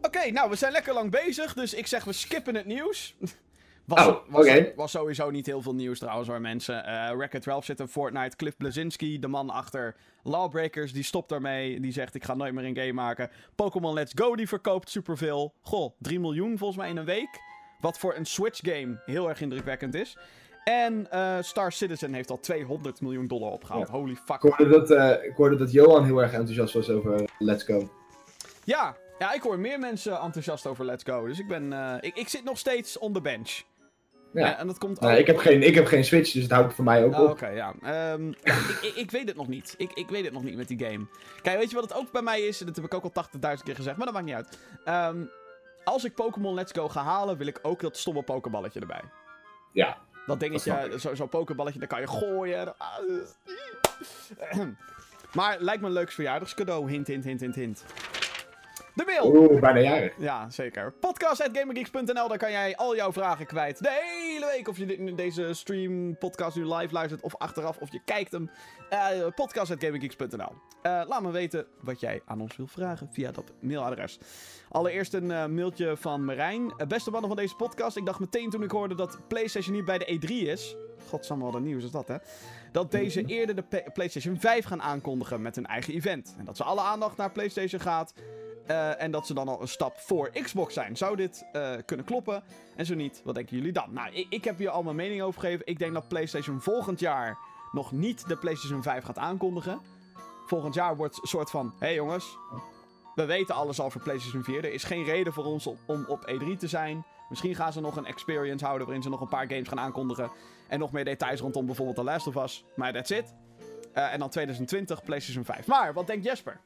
Oké, nou, we zijn lekker lang bezig, dus ik zeg we skippen het nieuws. Was, Oh, was, sowieso niet heel veel nieuws trouwens hoor mensen. Eh Wreck-It 12 zit in Fortnite. Cliff Blazinski, de man achter Lawbreakers, die stopt daarmee. Die zegt ik ga nooit meer een game maken. Pokémon Let's Go die verkoopt superveel. Goh, 3 miljoen volgens mij in een week. Wat voor een Switch game heel erg indrukwekkend is. En eh, Star Citizen heeft al 200 miljoen dollar opgehaald. Holy fuck. Ik hoorde, dat, eh, ik hoorde dat Johan heel erg enthousiast was over Let's Go. Ja, ja, ik hoor meer mensen enthousiast over Let's Go. Dus ik ben. eh, ik, ik zit nog steeds on the bench. Ja. En dat komt ook- ik, heb geen, ik heb geen Switch, dus het houdt voor mij ook Oh, op. Oké, ja. Ehm, ik, ik, ik weet het nog niet. Ik, ik weet het nog niet met die game. Kijk, weet je wat het ook bij mij is? En dat heb ik ook al 80.000 keer gezegd, maar dat maakt niet uit. Ehm, als ik Pokémon Let's Go ga halen, wil ik ook dat stomme pokeballetje erbij. Ja. Dat dingetje, ik. zo- zo'n pokeballetje, dat kan je gooien. Ah, Maar lijkt me een leuk verjaardagscadeau. Hint, hint, hint, hint, hint. De mail! Oeh, bijna jarig. Ja, zeker. Podcast.gamergeeks.nl, daar kan jij al jouw vragen kwijt. De hele week. Of je dit, deze stream, podcast nu live luistert of achteraf, of je kijkt hem. Uh, Podcast.gamergeeks.nl. Eh, laat me weten wat jij aan ons wil vragen via dat mailadres. Allereerst een eh, mailtje van Marijn. Eh, beste mannen van deze podcast. Ik dacht meteen toen ik hoorde dat PlayStation niet bij de E3 is. Godsamme, wat een nieuws is dat, hè? Dat deze eerder de PlayStation 5 gaan aankondigen met hun eigen event. En dat ze alle aandacht naar PlayStation gaat. Eh, en dat ze dan al een stap voor Xbox zijn. Zou dit eh, kunnen kloppen? En zo niet, wat denken jullie dan? Nou, ik, ik heb hier al mijn mening over gegeven. Ik denk dat PlayStation volgend jaar nog niet de PlayStation 5 gaat aankondigen. Volgend jaar wordt een soort van: hé hey jongens, we weten alles over PlayStation 4. Er is geen reden voor ons om, om op E3 te zijn. Misschien gaan ze nog een experience houden waarin ze nog een paar games gaan aankondigen. En nog meer details rondom bijvoorbeeld The Last of Us. Maar that's it. Eh, en dan 2020 PlayStation 5. Maar wat denkt Jesper?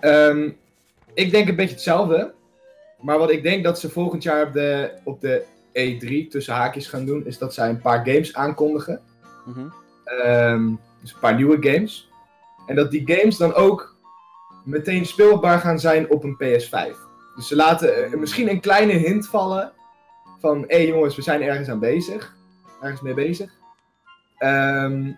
Ehm, ik denk een beetje hetzelfde. Maar wat ik denk dat ze volgend jaar op de, op de E3 tussen haakjes gaan doen, is dat zij een paar games aankondigen. Mhm. Ehm, dus een paar nieuwe games. En dat die games dan ook meteen speelbaar gaan zijn op een PS5. Dus ze laten eh, misschien een kleine hint vallen van, hé hey jongens, we zijn ergens aan bezig. Ergens mee bezig. Ehm,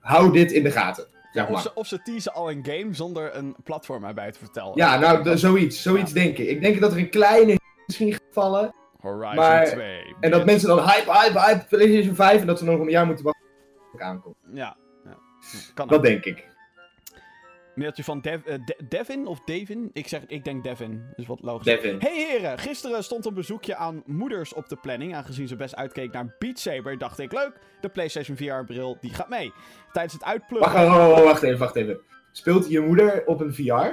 hou dit in de gaten. zeg Of ze, of ze teasen al een game zonder een platform erbij te vertellen. Ja, nou, de- zoiets. Zoiets denk ik. Ik denk dat er een kleine misschien gaat vallen. Horizon maar- 2. En dat mensen dan hype, hype, hype, PlayStation 5. En dat ze nog een jaar moeten wachten tot het aankomt. Ja. ja. Kan Dat ook. denk ik. Mailtje van Dev, eh, De- Devin of Devin? Ik zeg, ik denk Devin. Dus wat logisch. Devin. Hey heren, gisteren stond een bezoekje aan moeders op de planning. Aangezien ze best uitkeek naar Beat Saber, dacht ik, leuk, de PlayStation VR-bril, die gaat mee. Tijdens het uitpluggen... wacht, wacht, wacht even, wacht even. Speelt je moeder op een VR?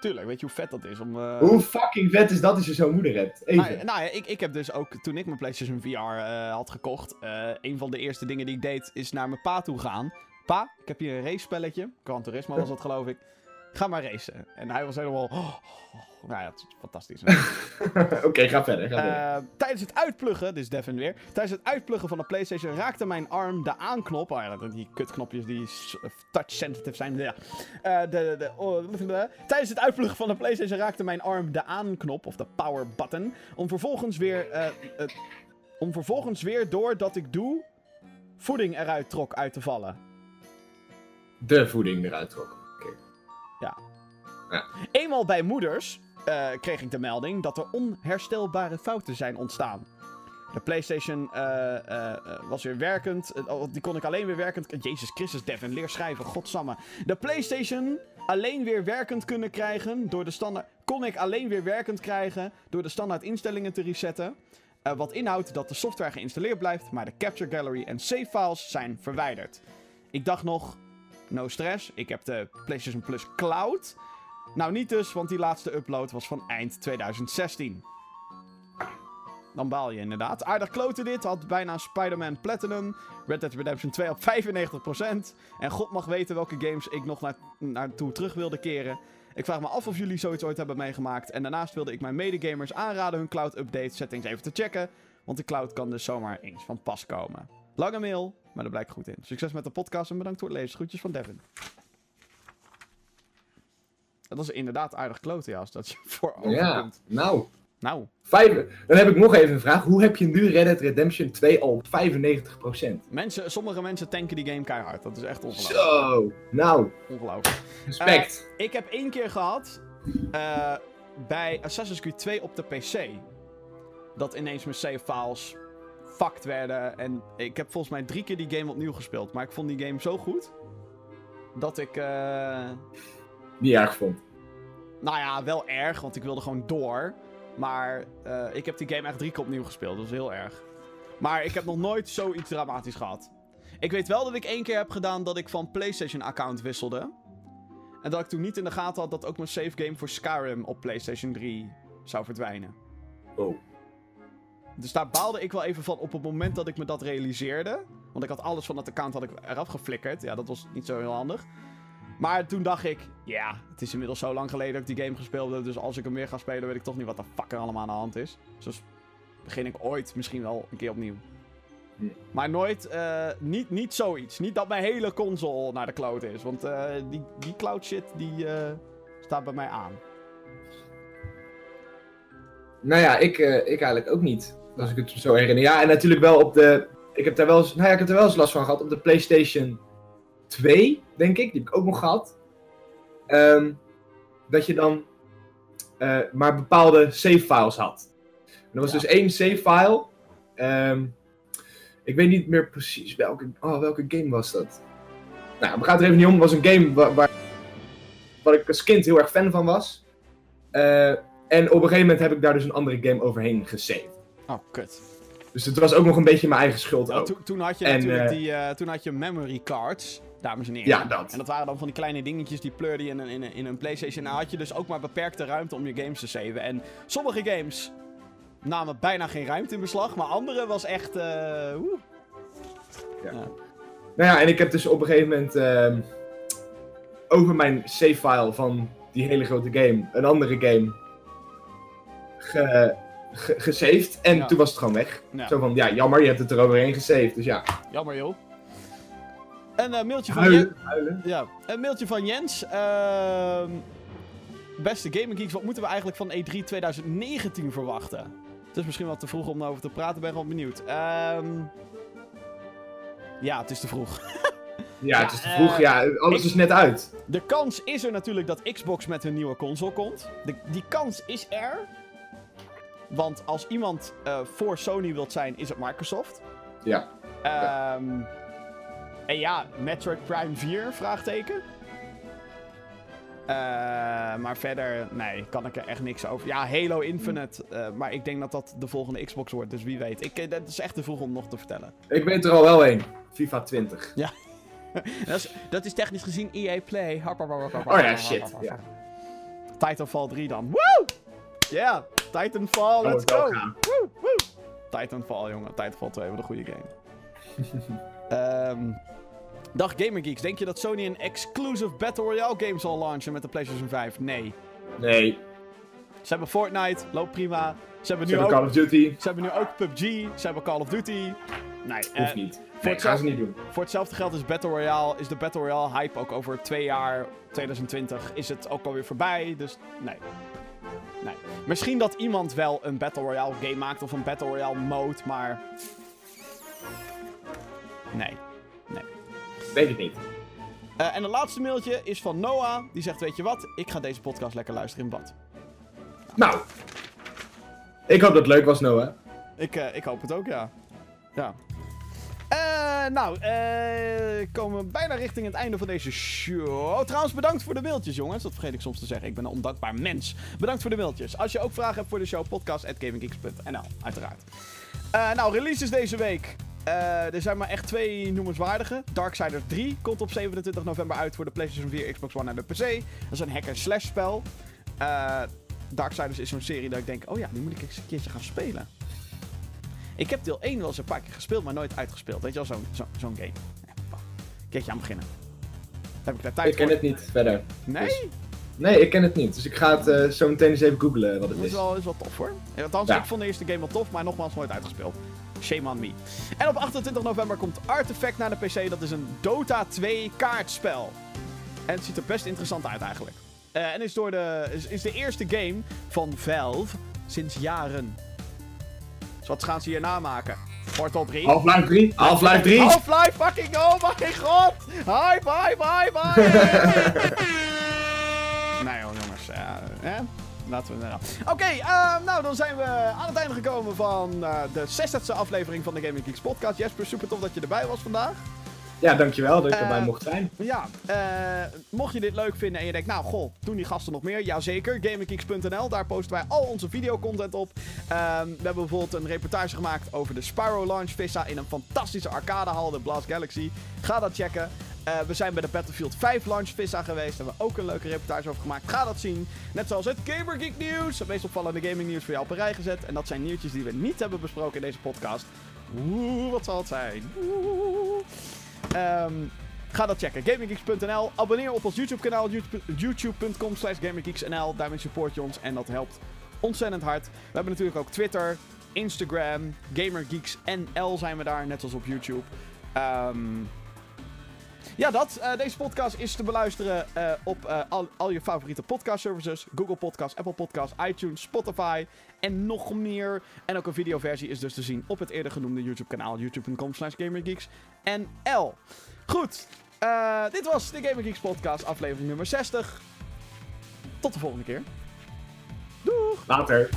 Tuurlijk, weet je hoe vet dat is om... eh, Hoe fucking vet is dat als je zo'n moeder hebt? Even. Nou, nou ja, ik, ik heb dus ook, toen ik mijn PlayStation VR eh, had gekocht, een van de eerste dingen die ik deed, is naar mijn pa toe gaan. Pa, ik heb hier een race-spelletje. Gran Turismo was dat, geloof ik. Ga maar racen. En hij was helemaal... oh, oh. nou ja, het is fantastisch. Oké, ga verder. Ga verder. Eh, tijdens het uitpluggen, dit is Devin weer. Tijdens het uitpluggen van de PlayStation raakte mijn arm de aanknop. Oh ja, dat- die kutknopjes die s- touch-sensitive zijn. Ja. Eh, de, de, de- oh, tijdens het uitpluggen van de PlayStation raakte mijn arm de aanknop, of de power button. Om vervolgens weer. eh, eh, om vervolgens weer doordat ik doe. voeding eruit trok uit te vallen. De voeding eruit trok. Oké. Eenmaal bij moeders eh, kreeg ik de melding dat er onherstelbare fouten zijn ontstaan. De PlayStation eh, eh, was weer werkend. oh, die kon ik alleen weer werkend. Jezus Christus, Devin, leer schrijven, godsamme. De PlayStation alleen weer werkend kunnen krijgen door de standaard. Kon ik alleen weer werkend krijgen door de standaard instellingen te resetten. Wat inhoudt dat de software geïnstalleerd blijft, maar de Capture Gallery en save files zijn verwijderd. Ik dacht nog, no stress, ik heb de PlayStation Plus Cloud. Nou, niet dus, want die laatste upload was van eind 2016. Dan baal je inderdaad. Aardig kloten dit. Had bijna Spider-Man Platinum. Red Dead Redemption 2 op 95%. En god mag weten welke games ik nog naar, naartoe terug wilde keren. Ik vraag me af of jullie zoiets ooit hebben meegemaakt. En daarnaast wilde ik mijn medegamers aanraden hun cloud update settings even te checken. Want de cloud kan dus zomaar eens van pas komen. Lange mail, maar dat blijkt goed in. Succes met de podcast en bedankt voor het lezen. Groetjes van Devin. Dat is inderdaad aardig kloten, ja, als dat je voor Ja, overkomt. nou. Nou, Vijf, dan heb ik nog even een vraag. Hoe heb je nu Red Dead Redemption 2 al op 95%? mensen, sommige mensen tanken die game keihard. Dat is echt ongelooflijk. Zo, nou, Ongelooflijk. respect. Ik heb één keer gehad eh, bij Assassin's Creed 2 op de PC. Dat ineens mijn save files fucked werden. En ik heb volgens mij drie keer die game opnieuw gespeeld. Maar ik vond die game zo goed. Dat ik. eh, Niet erg vond. nou ja, wel erg, want ik wilde gewoon door. Maar eh, ik heb die game echt drie keer opnieuw gespeeld. Dat is heel erg. Maar ik heb nog nooit zoiets dramatisch gehad. Ik weet wel dat ik één keer heb gedaan dat ik van PlayStation-account wisselde. En dat ik toen niet in de gaten had dat ook mijn save game voor Skyrim op PlayStation 3 zou verdwijnen. Oh. Dus daar baalde ik wel even van op het moment dat ik me dat realiseerde. Want ik had alles van dat account had ik eraf geflikkerd. Ja, dat was niet zo heel handig. Maar toen dacht ik, ja, het is inmiddels zo lang geleden dat ik die game gespeeld heb. Dus als ik hem weer ga spelen, weet ik toch niet wat de fuck er allemaal aan de hand is. Dus begin ik ooit misschien wel een keer opnieuw. Maar nooit, eh, niet, niet zoiets. Niet dat mijn hele console naar de cloud is. Want eh, die, die cloud shit, die eh, staat bij mij aan. Nou ja, ik, ik eigenlijk ook niet. Als ik het zo herinner. Ja, en natuurlijk wel op de. Ik heb daar wel eens, nou ja, ik heb er wel eens last van gehad. Op de PlayStation 2, denk ik. Die heb ik ook nog gehad. Ehm, dat je dan eh, maar bepaalde save files had. En er was Ja. dus één save file. Ehm, ik weet niet meer precies welke, oh, welke game was dat. Nou, we gaan er even niet om. Het was een game waar, waar, waar ik als kind heel erg fan van was. Eh, en op een gegeven moment heb ik daar dus een andere game overheen gesaved. Oh, kut. Dus het was ook nog een beetje mijn eigen schuld Nou, ook. toen, toen had je En, natuurlijk eh, die, eh, toen had je memory cards, dames en heren. Ja, dat. En dat waren dan van die kleine dingetjes die pleurde je in een, in in een PlayStation. Nou had je dus ook maar beperkte ruimte om je games te saven. En sommige games namen bijna geen ruimte in beslag, maar andere was echt. woe. Ja. Ja. Nou ja, en ik heb dus op een gegeven moment ehm, over mijn save file van die hele grote game een andere game ge, ge- gesaved. En Ja. toen was het gewoon weg. Ja. Zo van, ja, jammer, je hebt het er overheen gesaved. Dus ja, Jammer joh. Een eh, mailtje van huilen, Jens. huilen. Ja, een mailtje van Jens. Ehm, beste Gaming Geeks, wat moeten we eigenlijk van E E3 2019 verwachten? Het is misschien wat te vroeg om daarover te praten, ben wel benieuwd. Ehm, ja, het is te vroeg. Ja, het is te vroeg. eh, ja, alles ik- is net uit. De kans is er natuurlijk dat Xbox met hun nieuwe console komt. De, die kans is er. Want als iemand eh, voor Sony wilt zijn, is het Microsoft. Ja. Ehm, en ja, Metroid Prime 4, vraagteken. Eh, maar verder, nee, kan ik er echt niks over. Ja, Halo Infinite, eh, maar ik denk dat dat de volgende Xbox wordt, dus wie weet. Ik, dat is echt te vroeg om nog te vertellen. Ik weet er al wel een. FIFA 20. dat, is, dat is technisch gezien EA Play. Oh ja, shit. Ja. Titanfall 3 dan. Woo! Yeah, Titanfall, Oh, let's go! Woo, woo! Titanfall, jongen. Titanfall 2, wat een goede game. Ehm, dag Gamergeeks, denk je dat Sony een exclusive Battle Royale game zal launchen met de PlayStation 5? Nee. Nee, Ze hebben Fortnite, loopt prima. Ze hebben ze nu, hebben ook, Call of Duty. ze hebben nu ook PUBG, ze hebben Call of Duty. Nee, eh, Hoeft niet. voor Nee, gaan ze niet doen. voor hetzelfde geld is Battle Royale, is de Battle Royale hype ook over twee jaar, 2020, is het ook alweer voorbij. Dus nee. Nee. Misschien dat iemand wel een Battle Royale game maakt of een Battle Royale mode, maar. Nee. Weet het niet. Eh, en het laatste mailtje is van Noah. Die zegt: Weet je wat? Ik ga deze podcast lekker luisteren in bad. Nou. Ik hoop dat het leuk was, Noah. Ik, eh, ik hoop het ook, ja. Ja. Eh, nou, eh komen bijna richting het einde van deze show. Trouwens, bedankt voor de mailtjes, jongens. Dat vergeet ik soms te zeggen. Ik ben een ondankbaar mens. Bedankt voor de mailtjes. Als je ook vragen hebt voor de show, podcast.gaminggeeks.nl, uiteraard. Eh, nou, releases deze week. Er zijn maar echt twee noemenswaardige. Darksiders 3 komt op 27 november uit voor de PlayStation 4, Xbox One en de PC. Dat is een hack-and-slash spel. Eh Darksiders is zo'n serie dat ik denk, oh ja, die moet ik eens een keertje gaan spelen. Ik heb deel 1 wel eens een paar keer gespeeld, maar nooit uitgespeeld. Weet je wel, zo'n zo, zo'n game. Ja, oh, Keertje aan beginnen. Heb ik daar tijd Ik ken voor? het niet verder. Nee? Nee, ik ken het niet. Dus ik ga het eh, zo meteen eens even googlen wat het Dat is is. wel, is wel tof hoor. Althans, Ja. ik vond de eerste game wel tof, maar nogmaals nooit uitgespeeld. Shame on me. En op 28 november komt Artifact naar de PC. Dat is een Dota 2 kaartspel. En het ziet er best interessant uit eigenlijk. Eh, en is, door de, is, is de eerste game van Valve sinds jaren. Dus wat gaan ze hier namaken? Portal 3. Half-Life 3? Half-Life 3! Half-Life fucking oh my god! Hi, bye, bye, bye! nee joh, jongens. Ja, hè? Laten we... nou. Oké, ehm, nou dan zijn we aan het einde gekomen van eh, de 60ste aflevering van de Gaming Geeks podcast. Jesper, super tof dat je erbij was vandaag. Ja, dankjewel dat ik erbij Eh, mocht zijn. Ja, eh, mocht je dit leuk vinden en je denkt, nou goh, doen die gasten nog meer? Jazeker, gaminggeeks.nl, daar posten wij al onze videocontent op. Ehm, we hebben bijvoorbeeld een reportage gemaakt over de Spyro Launch Vissa in een fantastische arcadehal, de Blast Galaxy. Ga dat checken. Eh, we zijn bij de Battlefield 5 Launch Vissa geweest, daar hebben we ook een leuke reportage over gemaakt. Ga dat zien. Net zoals het Gamer Geek nieuws, het meest opvallende gaming nieuws voor jou op een rij gezet. En dat zijn nieuwtjes die we niet hebben besproken in deze podcast. Oeh, wat zal het zijn? Oeh. Ehm, ga dat checken. GamingGeeks.nl. Abonneer op ons YouTube kanaal. YouTube.com slash GamingGeeksNL. Daarmee support je ons en dat helpt ontzettend hard. We hebben natuurlijk ook Twitter, Instagram, GamerGeeksNL zijn we daar. Net als op YouTube. Ehm, ja, dat. Eh, deze podcast is te beluisteren eh, op eh, al, al je favoriete podcast services. Google Podcast, Apple Podcast, iTunes, Spotify en nog meer. En ook een videoversie is dus te zien op het eerder genoemde YouTube kanaal. YouTube.com slash GamerGeeksNL. Goed. eh, dit was de Gamer Geeks podcast aflevering nummer 60. Tot de volgende keer. Doeg! Later.